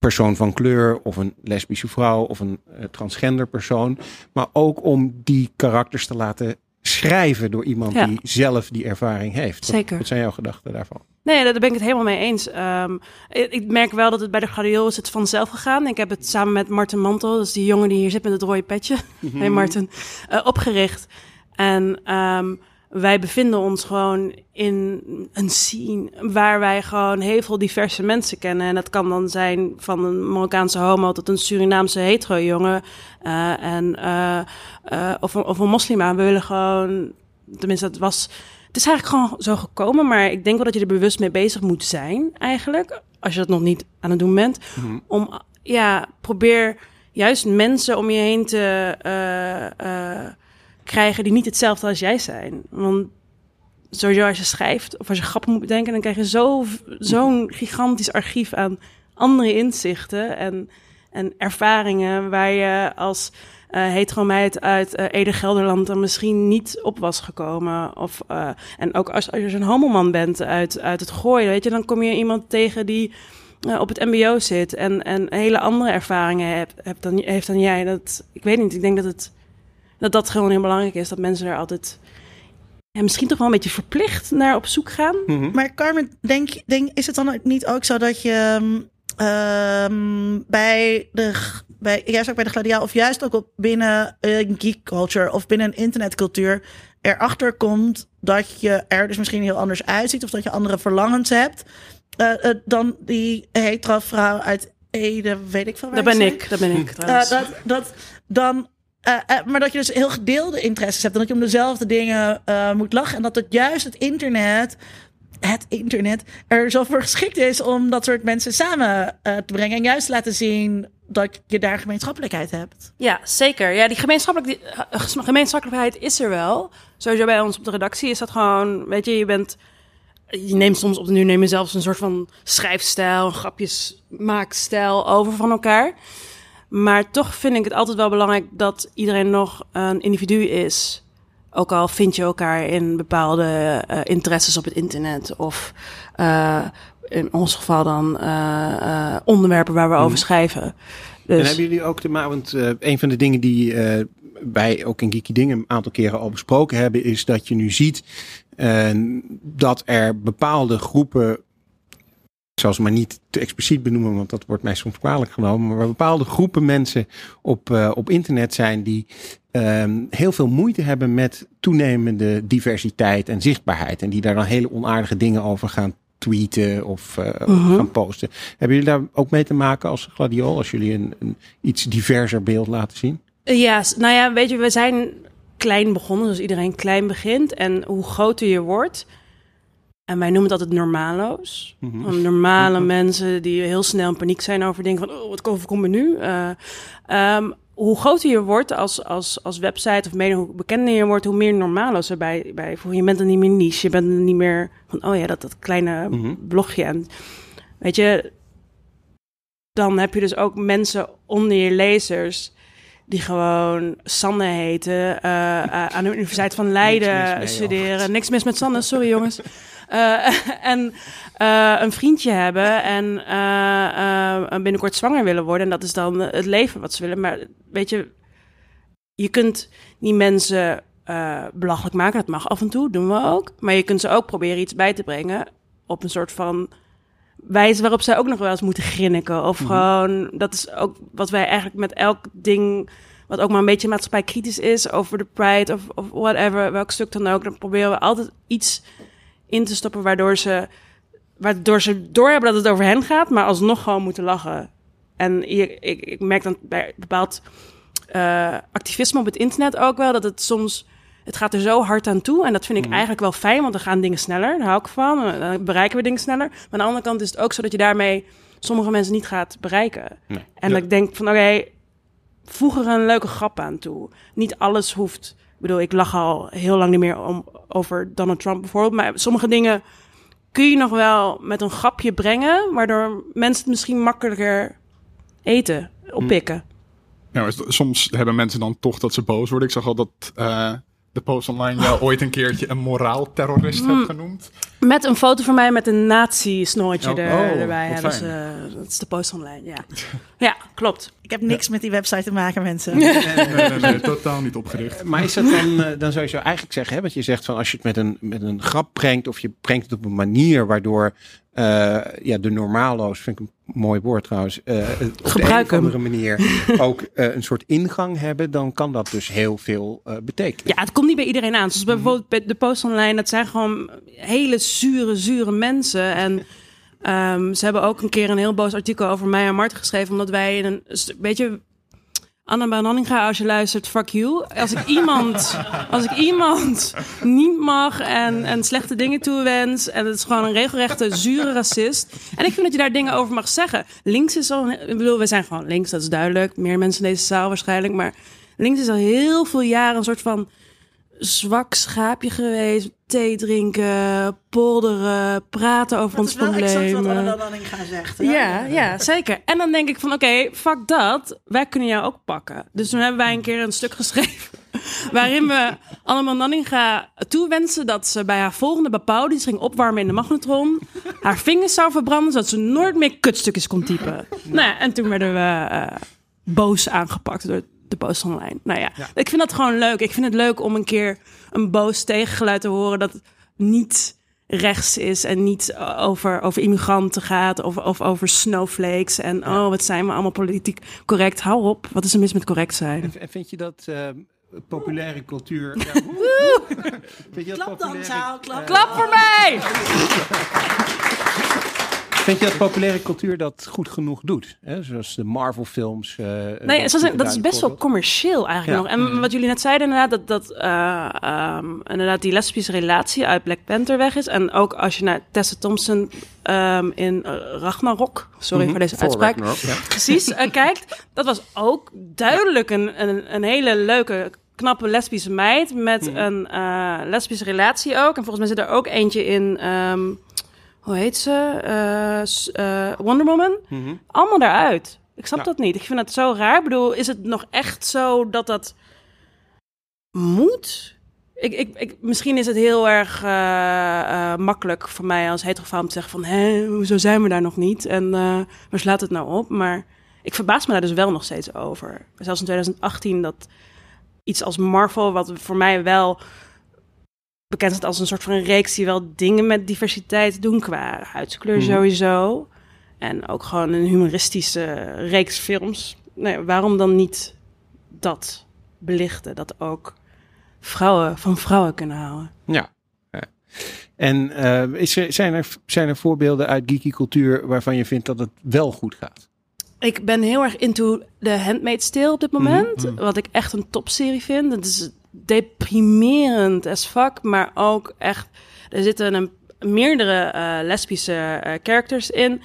persoon van kleur of een lesbische vrouw of een eh, transgender persoon. Maar ook om die karakters te laten schrijven door iemand Ja. die zelf die ervaring heeft. Zeker. Wat zijn jouw gedachten daarvan? Nee, daar ben ik het helemaal mee eens. Ehm, ik, ik merk wel dat het bij de gladiool is het vanzelf gegaan. Ik heb het samen met Martin Mantel, dat is die jongen die hier zit met het rode petje. Hey Martin, eh, opgericht. En ehm, wij bevinden ons gewoon in een scene waar wij gewoon heel veel diverse mensen kennen. En dat kan dan zijn van een Marokkaanse homo tot een Surinaamse hetero jongen. eh, en, eh, eh, of, een- of een moslima. We willen gewoon, tenminste dat was... Het is eigenlijk gewoon zo gekomen, maar ik denk wel dat je er bewust mee bezig moet zijn, eigenlijk. Als je dat nog niet aan het doen bent. Om, ja, probeer juist mensen om je heen te krijgen die niet hetzelfde als jij zijn. Want sowieso als je schrijft of als je grappen moet bedenken, dan krijg je zo- zo'n gigantisch archief aan andere inzichten en, en ervaringen waar je als eh heteromeid uit eh Ede Gelderland er misschien niet op was gekomen. Of, eh, en ook als, als je een homoman bent uit, uit het gooien, weet je, dan kom je iemand tegen die eh, op het mbo zit en, en hele andere ervaringen hebt dan, heeft dan jij. Dat, ik weet niet, ik denk dat het dat dat gewoon heel belangrijk is, dat mensen er altijd ja, misschien toch wel een beetje verplicht naar op zoek gaan. Maar Carmen, denk, denk, is het dan niet ook zo dat je ehm, bij de, bij, juist ook bij de gladiaal, of juist ook op binnen een geek culture of binnen een internetcultuur, erachter komt dat je er dus misschien heel anders uitziet of dat je andere verlangens hebt eh, eh, dan die hetero vrouw uit Ede, weet ik veel waar Dat ben ik, dat ben ik eh, trouwens. dat, dat dan. Eh, eh, maar dat je dus heel gedeelde interesses hebt. En dat je om dezelfde dingen eh, moet lachen. En dat het juist het internet. Het internet er zo voor geschikt is om dat soort mensen samen te brengen. En juist laten zien dat je daar gemeenschappelijkheid hebt. Ja, zeker. Ja, die gemeenschappelijk, die, gemeenschappelijkheid is er wel. Sowieso bij ons op de redactie is dat gewoon, weet je, je bent... Je neemt soms op de nu neem je zelfs een soort van schrijfstijl, grapjesmaakstijl over van elkaar. Maar toch vind ik het altijd wel belangrijk dat iedereen nog een individu is. Ook al vind je elkaar in bepaalde eh, interesses op het internet. Of eh, in ons geval dan eh, onderwerpen waar we over schrijven. Dus, En hebben jullie ook de want een van de dingen die wij ook in Geeky Dingen een aantal keren al besproken hebben, is dat je nu ziet dat er bepaalde groepen, ik zal ze maar niet te expliciet benoemen, want dat wordt mij soms kwalijk genomen, maar bepaalde groepen mensen op, eh, op internet zijn die ehm, heel veel moeite hebben met toenemende diversiteit en zichtbaarheid. En die daar dan hele onaardige dingen over gaan tweeten of eh, Mhm. gaan posten. Hebben jullie daar ook mee te maken als gladiool, als jullie een, een iets diverser beeld laten zien? Ja, s- nou ja, weet je, we zijn klein begonnen, dus iedereen klein begint. En hoe groter je wordt, en wij noemen het altijd normalo's. Van Normale mensen die heel snel in paniek zijn over dingen van, oh, wat overkomt me nu? Eh, ehm, hoe groter je wordt als, als, als website of mede, hoe bekender je wordt, hoe meer normalo's erbij bij. Je bent dan niet meer niche, je bent dan niet meer van, oh ja, dat, dat kleine Mhm. blogje. En weet je, dan heb je dus ook mensen onder je lezers die gewoon Sanne heten, eh, eh, aan de Universiteit van Leiden mee, studeren. Niks mis met Sanne, sorry jongens. Eh, en eh, een vriendje hebben en eh, binnenkort zwanger willen worden. En dat is dan het leven wat ze willen. Maar weet je, je kunt die mensen belachelijk maken. Dat mag af en toe, doen we ook. Maar je kunt ze ook proberen iets bij te brengen op een soort van wijze waarop zij ook nog wel eens moeten grinniken. Of gewoon, dat is ook wat wij eigenlijk met elk ding, wat ook maar een beetje maatschappij kritisch is, over de pride of, of whatever, welk stuk dan ook, dan proberen we altijd iets in te stoppen waardoor ze, waardoor ze doorhebben dat het over hen gaat, maar alsnog gewoon moeten lachen. En hier, ik, ik merk dan bij bepaald eh, activisme op het internet ook wel, dat het soms, het gaat er zo hard aan toe. En dat vind ik eigenlijk wel fijn, want dan gaan dingen sneller. Daar hou ik van. Dan bereiken we dingen sneller. Maar aan de andere kant is het ook zo dat je daarmee sommige mensen niet gaat bereiken. Nee. En dat ik denk van, oké, voeg er een leuke grap aan toe. Niet alles hoeft... Ik bedoel, ik lach al heel lang niet meer om, over Donald Trump bijvoorbeeld. Maar sommige dingen kun je nog wel met een grapje brengen... waardoor mensen het misschien makkelijker eten, oppikken. Ja, maar s- soms hebben mensen dan toch dat ze boos worden. Ik zag al dat eh, de post online jou ooit een keertje een moraalterrorist hebt genoemd. Met een foto van mij met een nazi-snorretje Oh, er, oh, erbij. Ja, dat, is, fijn. eh, dat is de post online, ja. ja, klopt. Ik heb niks met die website te maken, mensen. Nee, nee, nee, totaal niet opgericht. Maar is dat dan, eh, dan zou je zo eigenlijk zeggen, hè, wat je zegt van als je het met een, met een grap brengt of je brengt het op een manier waardoor eh, ja, de normalo's, vind ik een mooi woord trouwens, eh, het op de een of andere manier ook eh, een soort ingang hebben, dan kan dat dus heel veel eh, betekenen. Ja, het komt niet bij iedereen aan. Zoals bijvoorbeeld bij de post online, dat zijn gewoon hele zure, zure mensen. En ehm, ze hebben ook een keer een heel boos artikel over mij en Mart geschreven, omdat wij in een, st- weet je, Anna Bananninga, als je luistert, fuck you. Als ik iemand, als ik iemand niet mag en, en slechte dingen toewens, en het is gewoon een regelrechte zure racist. En ik vind dat je daar dingen over mag zeggen. Links is al, ik bedoel, we zijn gewoon links, dat is duidelijk. Meer mensen in deze zaal waarschijnlijk, maar links is al heel veel jaren een soort van zwak schaapje geweest. Thee drinken, polderen, praten over Dat ons is wel exact wat. Anna Danninga zegt. hè? Ja, ja, zeker. En dan denk ik van, oké, fuck dat. Wij kunnen jou ook pakken. Dus toen hebben wij een keer een stuk geschreven... waarin we allemaal Nanninga toewensen... dat ze bij haar volgende ze ging opwarmen in de magnetron... haar vingers zou verbranden... zodat ze nooit meer kutstukjes kon typen. Nou ja, en toen werden we eh, boos aangepakt... door de post online. Nou ja, ik vind dat gewoon leuk. Ik vind het leuk om een keer een boos tegengeluid te horen... dat het niet rechts is en niet over, over immigranten gaat of, of over snowflakes en oh, wat zijn we allemaal politiek correct. Hou op, wat is er mis met correct zijn? En, en vind je dat eh, populaire cultuur... Ja, woe! vind je dat Klap dan, populaire- zaal, klap. Klap voor mij! Vind je dat populaire cultuur dat goed genoeg doet? Hè? Zoals de Marvel films. eh, Nee, dat dat is best wel een commercieel eigenlijk Ja. nog. En wat jullie net zeiden inderdaad, dat, dat eh, ehm, inderdaad die lesbische relatie uit Black Panther weg is. En ook als je naar Tessa Thompson ehm, in eh, Ragnarok, sorry voor deze uitspraak, Ragnarok, ja. precies kijkt. Dat was ook duidelijk een, een, een hele leuke, knappe lesbische meid met een eh, lesbische relatie ook. En volgens mij zit er ook eentje in, ehm, hoe heet ze? Eh, eh, Wonder Woman. Mhm. Allemaal daaruit. Ik snap Ja. dat niet. Ik vind dat zo raar. Ik bedoel, is het nog echt zo dat dat moet? Ik, ik, ik, misschien is het heel erg eh, makkelijk voor mij als heterofaam te zeggen van... hé, hoezo zijn we daar nog niet? En eh waar slaat het nou op? Maar ik verbaas me daar dus wel nog steeds over. Zelfs in 2018 dat iets als Marvel, wat voor mij wel bekend staat als een soort van reeks... die wel dingen met diversiteit doen qua huidskleur Mhm. sowieso... En ook gewoon een humoristische reeks films. Nee, waarom dan niet dat belichten? Dat ook vrouwen van vrouwen kunnen houden. Ja. En eh, is er, zijn, er, zijn er voorbeelden uit geeky cultuur waarvan je vindt dat het wel goed gaat? Ik ben heel erg into The Handmaid's Tale op dit moment. Wat ik echt een topserie vind. Het is deprimerend as fuck. Maar ook echt... Er zitten een, meerdere eh, lesbische eh, characters in.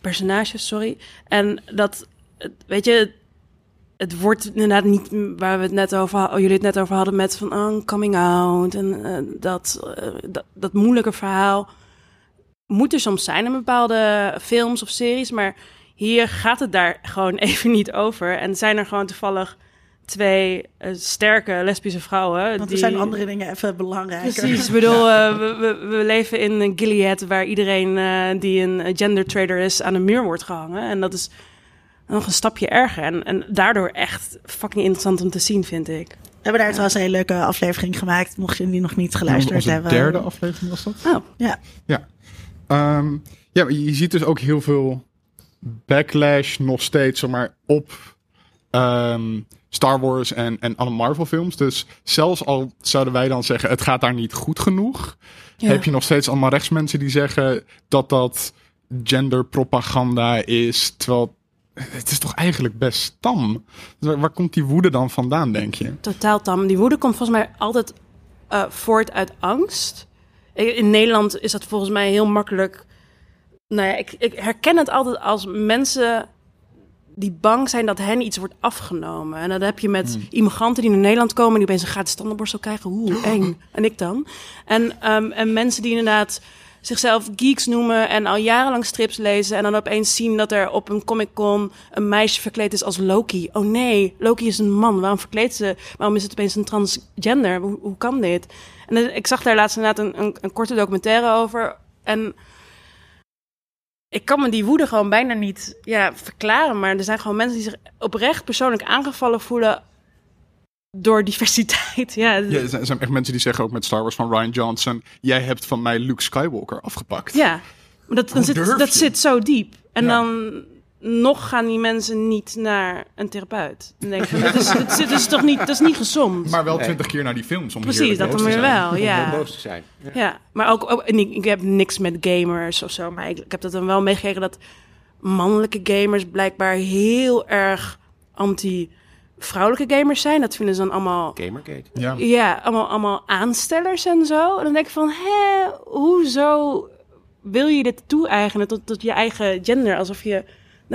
Personages, sorry. En dat... Weet je... Het wordt inderdaad niet waar we het net over jullie het net over hadden met van oh, coming out en eh, dat, dat, dat moeilijke verhaal moet er soms zijn in bepaalde films of series, maar hier gaat het daar gewoon even niet over. En zijn er gewoon toevallig twee eh, sterke lesbische vrouwen. Want er die- zijn andere dingen even belangrijker. Precies, ik bedoel, eh, we, we, we leven in Gilead, waar iedereen eh, die een gender trader is aan een muur wordt gehangen. En dat is nog een stapje erger. En, en daardoor echt fucking interessant om te zien, vind ik. We hebben daar trouwens een hele leuke aflevering gemaakt. Mocht je die nog niet geluisterd Onze hebben. derde aflevering was dat? Oh, Ja. Ja. Ehm, ja, je ziet dus ook heel veel backlash nog steeds zeg maar, op ehm, Star Wars en, en alle Marvel films. Dus zelfs al zouden wij dan zeggen het gaat daar niet goed genoeg, Ja. heb je nog steeds allemaal rechtsmensen die zeggen dat dat genderpropaganda is. Terwijl het is toch eigenlijk best tam. Dus waar, komt die woede dan vandaan, denk je? totaal tam. Die woede komt volgens mij altijd eh, voort uit angst. In Nederland is dat volgens mij heel makkelijk. Nou ja, ik, ik herken het altijd als mensen die bang zijn dat hen iets wordt afgenomen. En dat heb je met immigranten die naar Nederland komen... die opeens een gratis tandenborstel krijgen. Oeh, eng. En ik dan. En, ehm, en mensen die inderdaad zichzelf geeks noemen... en al jarenlang strips lezen... en dan opeens zien dat er op een Comic-Con... een meisje verkleed is als Loki. Oh nee, Loki is een man. Waarom verkleedt ze... waarom is het opeens een transgender? Hoe, hoe kan dit? En dan- ik zag daar laatst inderdaad een, een, een korte documentaire over... en ik kan me die woede gewoon bijna niet ja, verklaren. Maar er zijn gewoon mensen die zich oprecht persoonlijk aangevallen voelen door diversiteit. Ja, Ja, er zijn, echt mensen die zeggen ook met Star Wars van Ryan Johnson... jij hebt van mij Luke Skywalker afgepakt. ja. Maar dat, dan zit, dat zit zo diep. En Ja. dan nog gaan die mensen niet naar een therapeut. Dan denk ik, van, dat, is, dat, is, dat is toch niet, dat is niet gezond. Maar wel twintig keer naar die films. Om Precies, dat dan weer wel. Ja. boos te zijn. Ja. Ja, maar ook, ook en ik, ik heb niks met gamers of zo. Maar ik, ik heb dat dan wel meegekregen dat mannelijke gamers blijkbaar heel erg anti-vrouwelijke gamers zijn. Dat vinden ze dan allemaal, Gamergate. Ja. ja, allemaal, allemaal aanstellers en zo. En dan denk ik van, hè, hoezo wil je dit toe-eigenen tot, tot je eigen gender? Alsof je,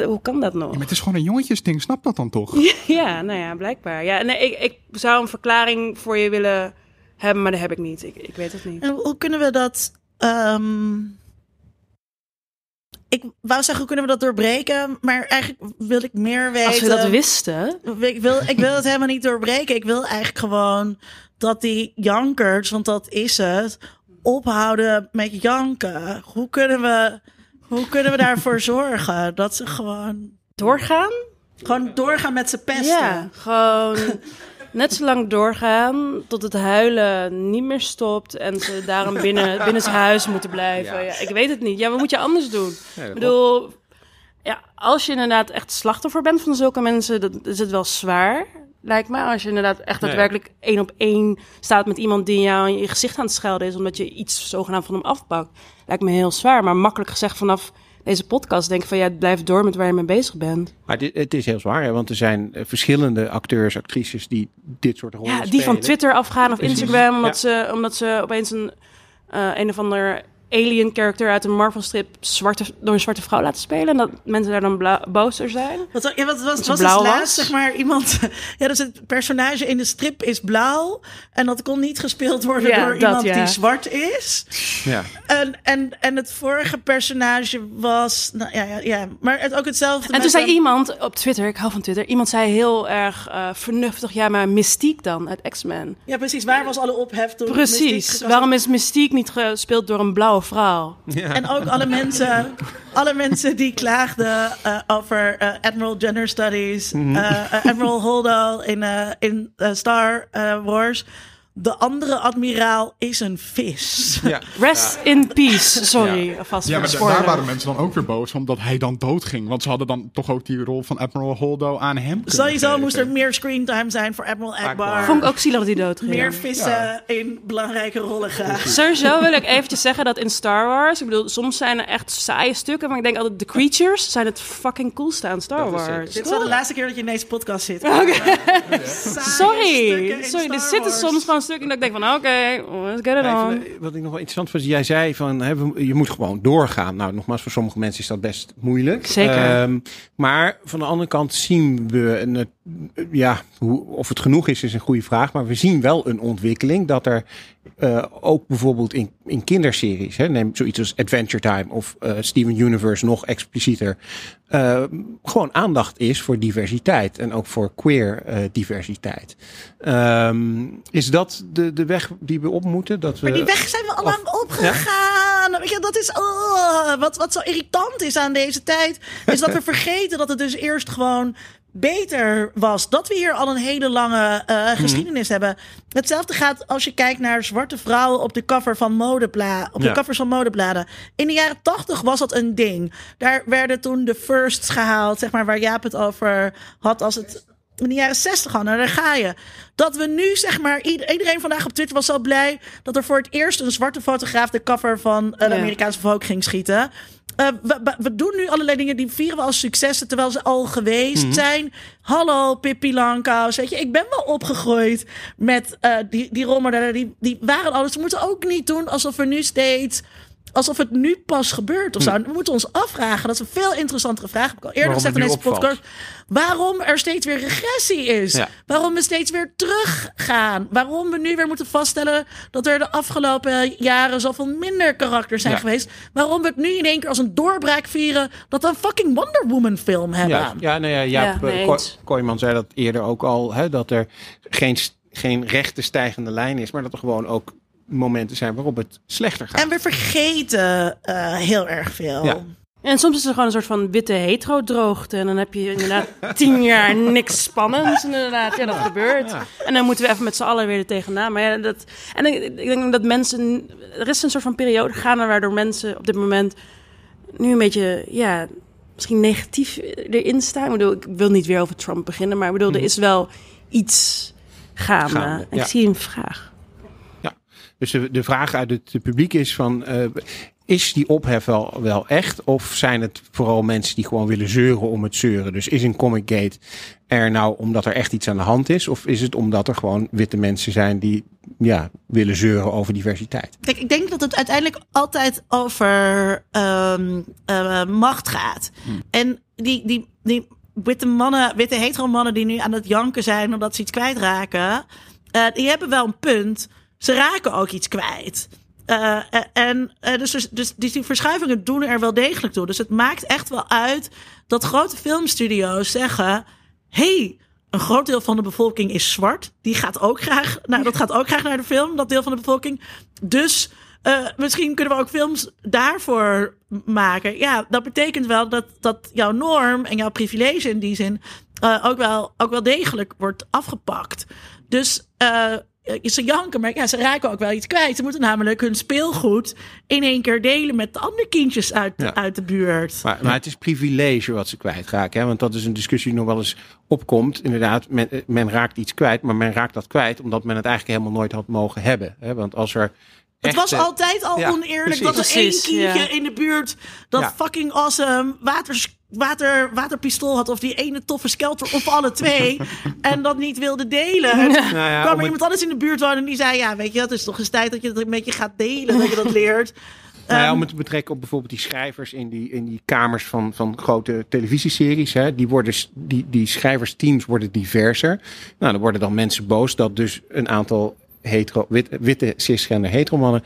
hoe kan dat nog? Ja, maar het is gewoon een jongetjesding, snap dat dan toch? Ja, nou ja, blijkbaar. Ja, nee, ik, ik zou een verklaring voor je willen hebben, maar dat heb ik niet. Ik, ik weet het niet. En hoe kunnen we dat. ehm, ik wou zeggen, hoe kunnen we dat doorbreken? Maar eigenlijk wil ik meer weten. Als we dat wisten. Ik wil, ik wil het helemaal niet doorbreken. Ik wil eigenlijk gewoon dat die jankers, want dat is het, ophouden met janken. Hoe kunnen we, hoe kunnen we daarvoor zorgen dat ze gewoon, Doorgaan? gewoon doorgaan met z'n pesten? Ja, gewoon net zo lang doorgaan tot het huilen niet meer stopt en ze daarom binnen, binnen zijn huis moeten blijven. Ja. ik weet het niet. Ja, wat moet je anders doen? ik bedoel, ja, als je inderdaad echt slachtoffer bent van zulke mensen, dan is het wel zwaar. Lijkt me, als je inderdaad echt daadwerkelijk één op één staat met iemand die jou in je gezicht aan het schelden is, omdat je iets zogenaamd van hem afpakt. Lijkt me heel zwaar, maar makkelijk gezegd vanaf deze podcast denk ik van ja, blijf door met waar je mee bezig bent. Maar dit, het is heel zwaar, hè? want er zijn eh, verschillende acteurs, actrices die dit soort rollen Ja, die spelen. van Twitter afgaan of. Instagram, omdat, ze, omdat ze opeens een, eh, een of ander alien character uit een Marvel strip zwarte, door een zwarte vrouw laten spelen. En dat mensen daar dan boos door zijn. Wat, ja, wat was, was blauw was? zeg maar, iemand... Ja, dus het personage in de strip is blauw. En dat kon niet gespeeld worden Ja, door dat, iemand ja. die zwart is. Ja. En, en, en het vorige personage was... Nou, ja, ja, ja, maar het ook hetzelfde En toen zei iemand op Twitter, ik hou van Twitter, iemand zei heel erg eh, vernuftig, ja, maar Mystique dan uit X-Men. Ja, precies. Waar was alle ophef toen Mystique Precies. Waarom is Mystique niet gespeeld door een blauwe vrouw? En ook alle mensen, alle mensen die klaagden eh, over eh, Admiral Gender Studies, Mhm. eh, Admiral Holdo in, in Star Wars. De andere admiraal is een vis. Ja. Rest in peace. Sorry, Ja, maar daar waren mensen dan ook weer boos omdat hij dan doodging. Want ze hadden dan toch ook die rol van Admiral Holdo aan hem kunnen Sowieso moest er meer screentime zijn voor Admiral Akbar. Akbar. Vond ik ook zielig dat hij dood ging. Meer vissen in belangrijke rollen graag. Sowieso wil ik eventjes zeggen dat in Star Wars, ik bedoel, soms zijn er echt saaie stukken, maar ik denk altijd de creatures zijn het fucking coolste aan Star Dat is Wars. Dit is wel de laatste keer dat je in deze podcast zit. Sorry, sorry, er zitten soms gewoon stukken dat ik denk van, oké, let's get it on. Even, wat ik nog wel interessant vond, jij zei van hè, je moet gewoon doorgaan. Nou, nogmaals, voor sommige mensen is dat best moeilijk. Zeker. Ehm, maar van de andere kant zien we, een, eh, ja, hoe, of het genoeg is, is een goede vraag. Maar we zien wel een ontwikkeling dat er eh, ook bijvoorbeeld in, in kinderseries, hè, neem zoiets als Adventure Time of eh, Steven Universe nog explicieter, eh, gewoon aandacht is voor diversiteit en ook voor queer eh, diversiteit. Ehm, is dat de, de weg die we op moeten? Dat we, Maar die weg zijn we al lang opgegaan. Weet je, dat is oh, wat, wat zo irritant is aan deze tijd. Is dat we vergeten dat het dus eerst gewoon beter was. Dat we hier al een hele lange eh, geschiedenis hebben. Hetzelfde gaat als je kijkt naar zwarte vrouwen op de cover van modebla op de covers van modebladen. In de jaren tachtig was dat een ding. Daar werden toen de firsts gehaald, zeg maar, waar Jaap het over had als het in de jaren 60 al. Nou, daar ga je. Dat we nu, zeg maar, ieder- iedereen vandaag op Twitter was zo blij dat er voor het eerst een zwarte fotograaf de cover van de Ja. Amerikaanse Vogue ging schieten. Eh, we, we- we doen nu allerlei dingen die vieren we als successen terwijl ze al geweest zijn. Hallo Pippi Langkous, weet je, ik ben wel opgegroeid met eh, die, die. Die, die waren alles. We moeten ook niet doen alsof er nu steeds alsof het nu pas gebeurt of zo. We moeten ons afvragen. Dat is een veel interessantere vraag. Heb ik al eerder Waarom gezegd in deze opvalt. podcast. Waarom er steeds weer regressie is. Ja. Waarom we steeds weer teruggaan. Waarom we nu weer moeten vaststellen dat er de afgelopen jaren zoveel minder karakters zijn Ja. geweest. Waarom we het nu in één keer als een doorbraak vieren dat we een fucking Wonder Woman film hebben. Ja, ja, nou ja, Jaap Ja, mee eh, Ko- eens. Kooijman zei dat eerder ook al, hè, dat er geen, geen rechte stijgende lijn is, maar dat er gewoon ook momenten zijn waarop het slechter gaat. En we vergeten eh, heel erg veel. Ja. En soms is er gewoon een soort van witte hetero-droogte. En dan heb je inderdaad tien jaar niks spannends. Inderdaad, ja, dat gebeurt. En dan moeten we even met z'n allen weer er tegenaan. Maar ja, dat, en ik, ik denk dat mensen... Er is een soort van periode gaande waardoor mensen op dit moment nu een beetje... Ja, misschien negatief erin staan. Ik bedoel, ik wil niet weer over Trump beginnen. Maar ik bedoel, er is wel iets gaande. Gaande, Ik zie een vraag. Dus de, de vraag uit het publiek is van, eh, is die ophef wel, wel echt? Of zijn het vooral mensen die gewoon willen zeuren om het zeuren? Dus is een Comic Gate er nou omdat er echt iets aan de hand is? Of is het omdat er gewoon witte mensen zijn die ja, willen zeuren over diversiteit? Kijk, ik denk dat het uiteindelijk altijd over ehm, eh, macht gaat. En die, die, die witte mannen, witte hetero mannen die nu aan het janken zijn omdat ze iets kwijtraken, eh die hebben wel een punt. Ze raken ook iets kwijt. Eh, eh, en eh, dus, dus, dus die, verschuivingen doen er wel degelijk toe. Dus het maakt echt wel uit dat grote filmstudio's zeggen: hey, een groot deel van de bevolking is zwart. Die gaat ook graag, nou, dat gaat ook graag naar de film, dat deel van de bevolking. Dus misschien kunnen we ook films daarvoor maken. Ja, dat betekent wel dat, dat jouw norm en jouw privilege in die zin ook, wel, ook wel degelijk wordt afgepakt. Dus ze janken, maar ja, ze raken ook wel iets kwijt. Ze moeten namelijk hun speelgoed in één keer delen met de andere kindjes uit, Ja. uit de buurt. Maar, maar het is privilege wat ze kwijtraken. Hè? Want dat is een discussie die nog wel eens opkomt. Inderdaad, men, eh, men raakt iets kwijt, maar men raakt dat kwijt omdat men het eigenlijk helemaal nooit had mogen hebben. Hè? Want als er. Het was altijd al Ja, oneerlijk precies. dat er één kindje ja. in de buurt dat Ja. fucking awesome water, water, waterpistool had. Of die ene toffe skelter of alle twee. en dat niet wilde delen. Nou ja, kwam om er het- iemand anders in de buurt wonen en die zei... Ja, weet je, het is toch eens tijd dat je dat een beetje gaat delen. Dat je dat leert. Nou ja, Ehm, om het te betrekken op bijvoorbeeld die schrijvers in die, in die kamers van, van grote televisieseries. Hè, die, worden, die, die schrijversteams worden diverser. Nou, dan worden dan mensen boos dat dus een aantal hetero, wit, witte cisgender heteromannen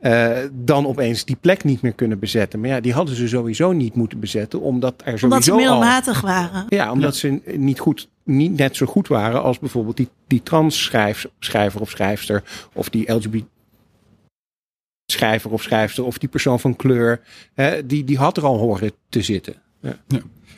eh dan opeens die plek niet meer kunnen bezetten. Maar ja, die hadden ze sowieso niet moeten bezetten, omdat er sowieso omdat ze al... middelmatig waren. Ja, omdat ze niet, goed, niet net zo goed waren als bijvoorbeeld die, die trans schrijf, schrijver of schrijfster. Of die LGBT schrijver of schrijfster. Of die persoon van kleur. Hè, die, die had er al horen te zitten. Ja.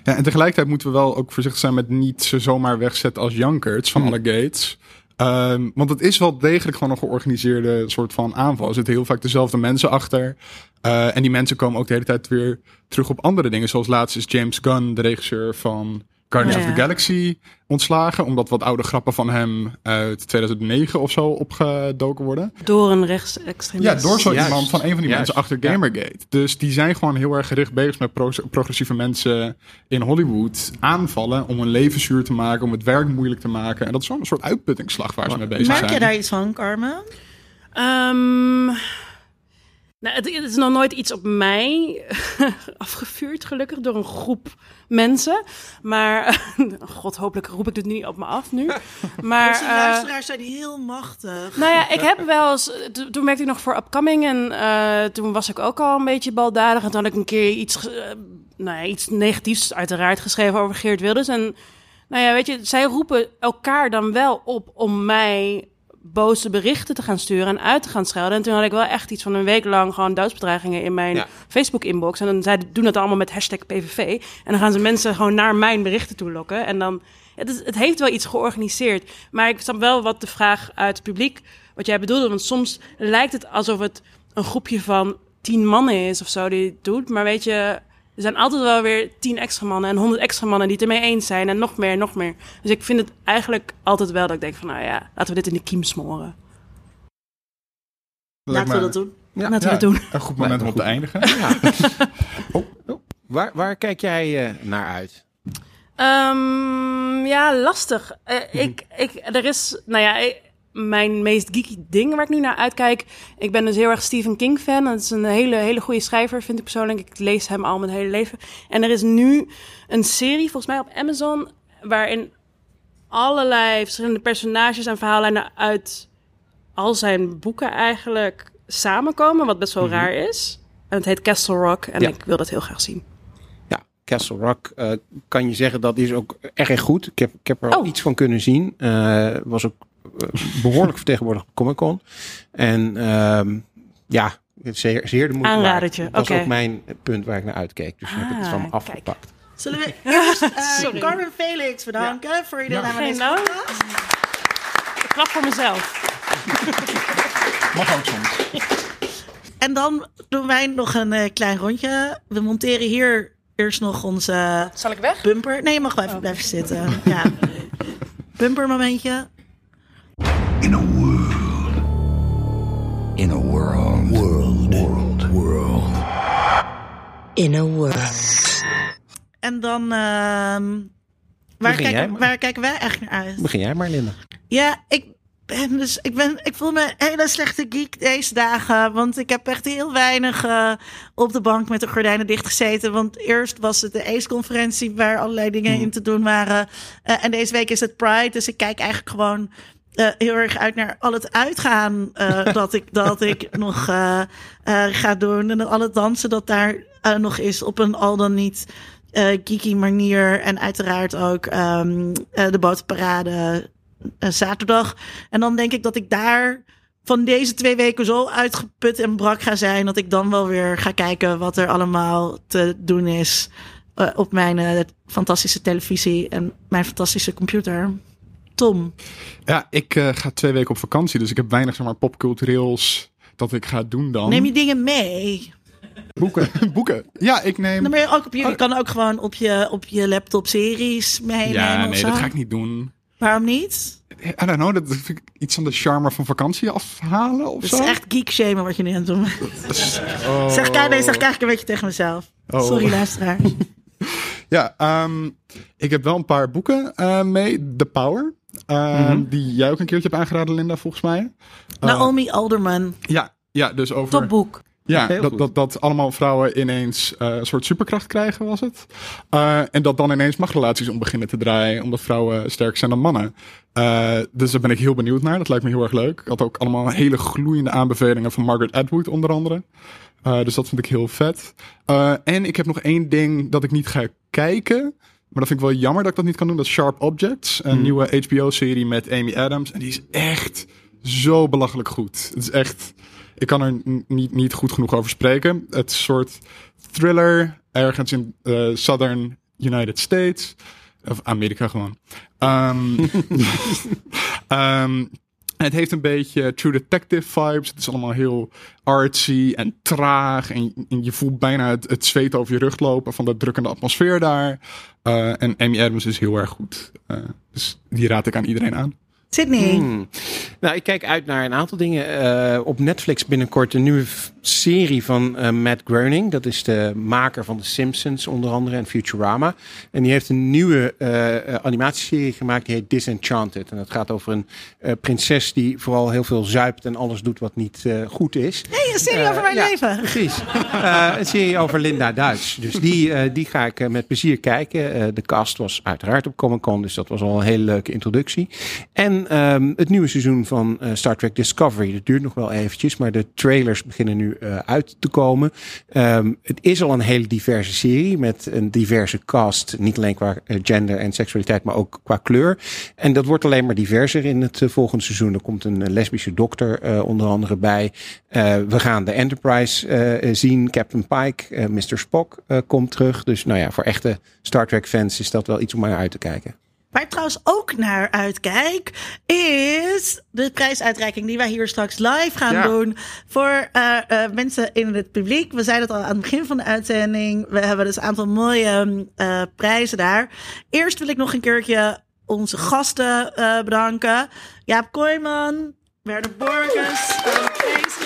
Ja, en tegelijkertijd moeten we wel ook voorzichtig zijn met niet ze zomaar wegzetten als jankerts van alle gates. Ehm, want het is wel degelijk gewoon een georganiseerde soort van aanval. Er zitten heel vaak dezelfde mensen achter. Eh, en die mensen komen ook de hele tijd weer terug op andere dingen. Zoals laatst is James Gunn, de regisseur van Guardians Oh, of ja. the Galaxy, ontslagen. Omdat wat oude grappen van hem uit 2009 of zo opgedoken worden. Door een rechtsextremist. Ja, door zo Juist. iemand van een van die Juist. mensen achter Ja. Gamergate. Dus die zijn gewoon heel erg gericht bezig met pro- progressieve mensen in Hollywood aanvallen om hun leven zuur te maken, om het werk moeilijk te maken. En dat is een soort uitputtingsslag waar ze mee bezig Merk zijn. je daar iets van, Carmen? Ehm, Nou, het, het is nog nooit iets op mij afgevuurd, gelukkig, door een groep mensen. Maar, god, hopelijk roep ik dit niet op me af nu. Maar, Onze eh, luisteraars zijn heel machtig. nou ja, ik heb wel eens... to- Toen werkte ik nog voor Upcoming en eh, toen was ik ook al een beetje baldadig. En toen had ik een keer iets, eh, nou ja, iets negatiefs uiteraard geschreven over Geert Wilders. En nou ja, weet je, zij roepen elkaar dan wel op om mij boze berichten te gaan sturen en uit te gaan schelden. En toen had ik wel echt iets van een week lang gewoon doodsbedreigingen in mijn Ja. Facebook-inbox. En dan zij doen dat allemaal met hashtag PVV. En dan gaan ze mensen gewoon naar mijn berichten toe lokken. En dan, het, is, het heeft wel iets georganiseerd. Maar ik snap wel wat de vraag uit het publiek, wat jij bedoelde. Want soms lijkt het alsof het een groepje van tien mannen is of zo die het doet. Maar weet je, er zijn altijd wel weer tien extra mannen en honderd extra mannen die het ermee eens zijn. En nog meer, nog meer. Dus ik vind het eigenlijk altijd wel dat ik denk van, nou ja, laten we dit in de kiem smoren. Laten we dat doen. Ja. Laten we ja, dat doen. Een goed moment om op te eindigen. Waar, waar kijk jij eh, naar uit? Ehm, ja, lastig. Eh, ik, ik, er is, nou ja, ik- mijn meest geeky ding waar ik nu naar uitkijk. Ik ben dus heel erg Stephen King fan. Dat is een hele, hele goede schrijver, vind ik persoonlijk. Ik lees hem al mijn hele leven. En er is nu een serie, volgens mij op Amazon, waarin allerlei verschillende personages en verhaallijnen uit al zijn boeken eigenlijk samenkomen, wat best wel raar is. En het heet Castle Rock en Ja. ik wil dat heel graag zien. Ja, Castle Rock eh, kan je zeggen dat is ook erg goed. Ik heb, ik heb er al Oh. iets van kunnen zien. Eh, was ook behoorlijk vertegenwoordigd op Comic Con. En ehm, ja, zeer, zeer de moeite waard. Aanradertje, Dat was oké. ook mijn punt waar ik naar uitkeek. Dus ik heb het Ah, van me kijk. afgepakt. Zullen we eerst eh. Carmen Felix bedanken voor je deelname aan Geen deze? Ik klap voor mezelf. Mag ook soms. En dan doen wij nog een eh, klein rondje. We monteren hier eerst nog onze Zal ik weg? bumper. Nee, je mag wel even blijven zitten. Ja. Bumper momentje. In a world. In a world. World. World. World. In a world. En dan... ehm, waar, kijken, waar kijken wij eigenlijk naar uit? Begin jij maar, Linda. Ja, ik ben dus, ik ben, ik voel me een hele slechte geek deze dagen, want ik heb echt heel weinig eh, op de bank met de gordijnen dicht gezeten. Want eerst was het de ACE-conferentie waar allerlei dingen in te doen waren, Eh, en deze week is het Pride, dus ik kijk eigenlijk gewoon eh, heel erg uit naar al het uitgaan eh, dat ik dat ik nog eh, ga doen en al het dansen dat daar nog is op een al dan niet geeky manier en uiteraard ook ehm, eh, de bootparade zaterdag. En dan denk ik dat ik daar van deze twee weken zo uitgeput en brak ga zijn. Dat ik dan wel weer ga kijken wat er allemaal te doen is. op mijn fantastische televisie en mijn fantastische computer. Tom. Ja, ik eh, ga twee weken op vakantie, dus ik heb weinig zeg maar, popcultureels dat ik ga doen dan. Neem je dingen mee? boeken? boeken. Ja, ik neem. Dan ook op je, je kan ook gewoon op je, op je laptop series meenemen. ja, nee, dat ga ik niet doen. Waarom niet? I don't know, dat vind ik iets van de charme van vakantie afhalen of Het zo. is echt geek shamen wat je nu aan het doen bent. Oh. Zeg, kijk, nee, zeg eigenlijk een beetje tegen mezelf. Oh. Sorry, luisteraars. Ja, ehm, ik heb wel een paar boeken eh, mee. The Power. Ehm, Die jij ook een keertje hebt aangeraden, Linda, volgens mij. Eh, Naomi Alderman. Ja, ja, dus over... Topboek. Ja, Heel dat, goed. dat, dat allemaal vrouwen ineens eh, een soort superkracht krijgen, was het. Eh, en dat dan ineens machtsrelaties om beginnen te draaien, omdat vrouwen sterker zijn dan mannen. Eh, dus daar ben ik heel benieuwd naar. Dat lijkt me heel erg leuk. Ik had ook allemaal hele gloeiende aanbevelingen van Margaret Atwood, onder andere. Eh, dus dat vind ik heel vet. Eh, en ik heb nog één ding dat ik niet ga kijken. Maar dat vind ik wel jammer dat ik dat niet kan doen. Dat is Sharp Objects. Een nieuwe HBO-serie met Amy Adams. En die is echt zo belachelijk goed. Het is echt... Ik kan er niet, niet goed genoeg over spreken. Het is een soort thriller ergens in eh, Southern United States. Of Amerika gewoon. Ehm, het heeft een beetje True Detective vibes. Het is allemaal heel artsy en traag. En, en je voelt bijna het, het zweet over je rug lopen van de drukkende atmosfeer daar. Eh, en Amy Adams is heel erg goed. Eh, dus die raad ik aan iedereen aan. Sydney. Hmm. Nou, ik kijk uit naar een aantal dingen. Eh, op Netflix binnenkort een nieuwe serie van eh, Matt Groening. Dat is de maker van The Simpsons onder andere en Futurama. En die heeft een nieuwe eh, eh, animatieserie gemaakt. Die heet Disenchanted. En dat gaat over een prinses die vooral heel veel zuipt en alles doet wat niet goed is. hey, een serie over mijn ja, leven. Precies. Een serie over Linda Duits. Dus die, die ga ik met plezier kijken. De cast was uiteraard op Comic Con, dus dat was al een hele leuke introductie. En ehm, het nieuwe seizoen van Star Trek Discovery. Dat duurt nog wel eventjes, maar de trailers beginnen nu eh, uit te komen. Ehm, het is al een hele diverse serie met een diverse cast. Niet alleen qua eh, gender en seksualiteit, maar ook qua kleur. En dat wordt alleen maar diverser in het eh, volgende seizoen. Er komt een lesbische dokter onder andere bij. We gaan de Enterprise zien. Captain Pike, Mr. Spock komt terug. Dus nou ja, voor echte Star Trek fans is dat wel iets om naar uit te kijken. Waar ik trouwens ook naar uitkijk, is de prijsuitreiking die wij hier straks live gaan Ja. doen voor eh, eh, mensen in het publiek. We zeiden het al aan het begin van de uitzending. We hebben dus een aantal mooie eh, prijzen daar. Eerst wil ik nog een keertje onze gasten bedanken. Jaap Kooijman, Werner Borges, Kees,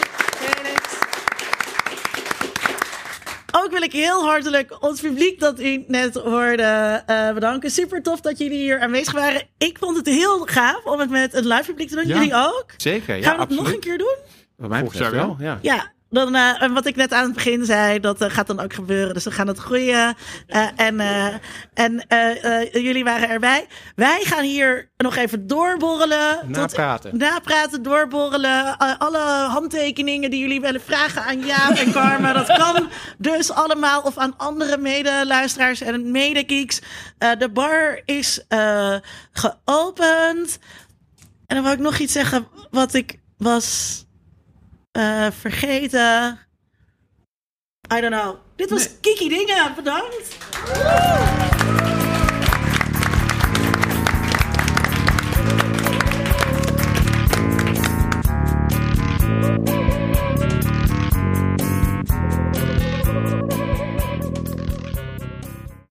Ook wil ik heel hartelijk ons publiek dat u net hoorde eh, bedanken. Super tof dat jullie hier aanwezig waren. Ik vond het heel gaaf om het met het live publiek te doen. Ja. Jullie ook? Zeker, Gaan we dat nog een keer doen? Wat mij Volgens wel, ja. Ja, dan, eh, en wat ik net aan het begin zei, dat eh, gaat dan ook gebeuren. Dus we gaan het groeien. Eh, en en jullie waren erbij. Wij gaan hier nog even doorborrelen. tot- Napraten. napraten, doorborrelen. Alle handtekeningen die jullie willen vragen aan Jaap en Karma. dat kan dus allemaal. Of aan andere medeluisteraars en medegeeks. De bar is geopend. En dan wil ik nog iets zeggen wat ik was eh, vergeten. I don't know. Dit was Kiki Dingen. Bedankt.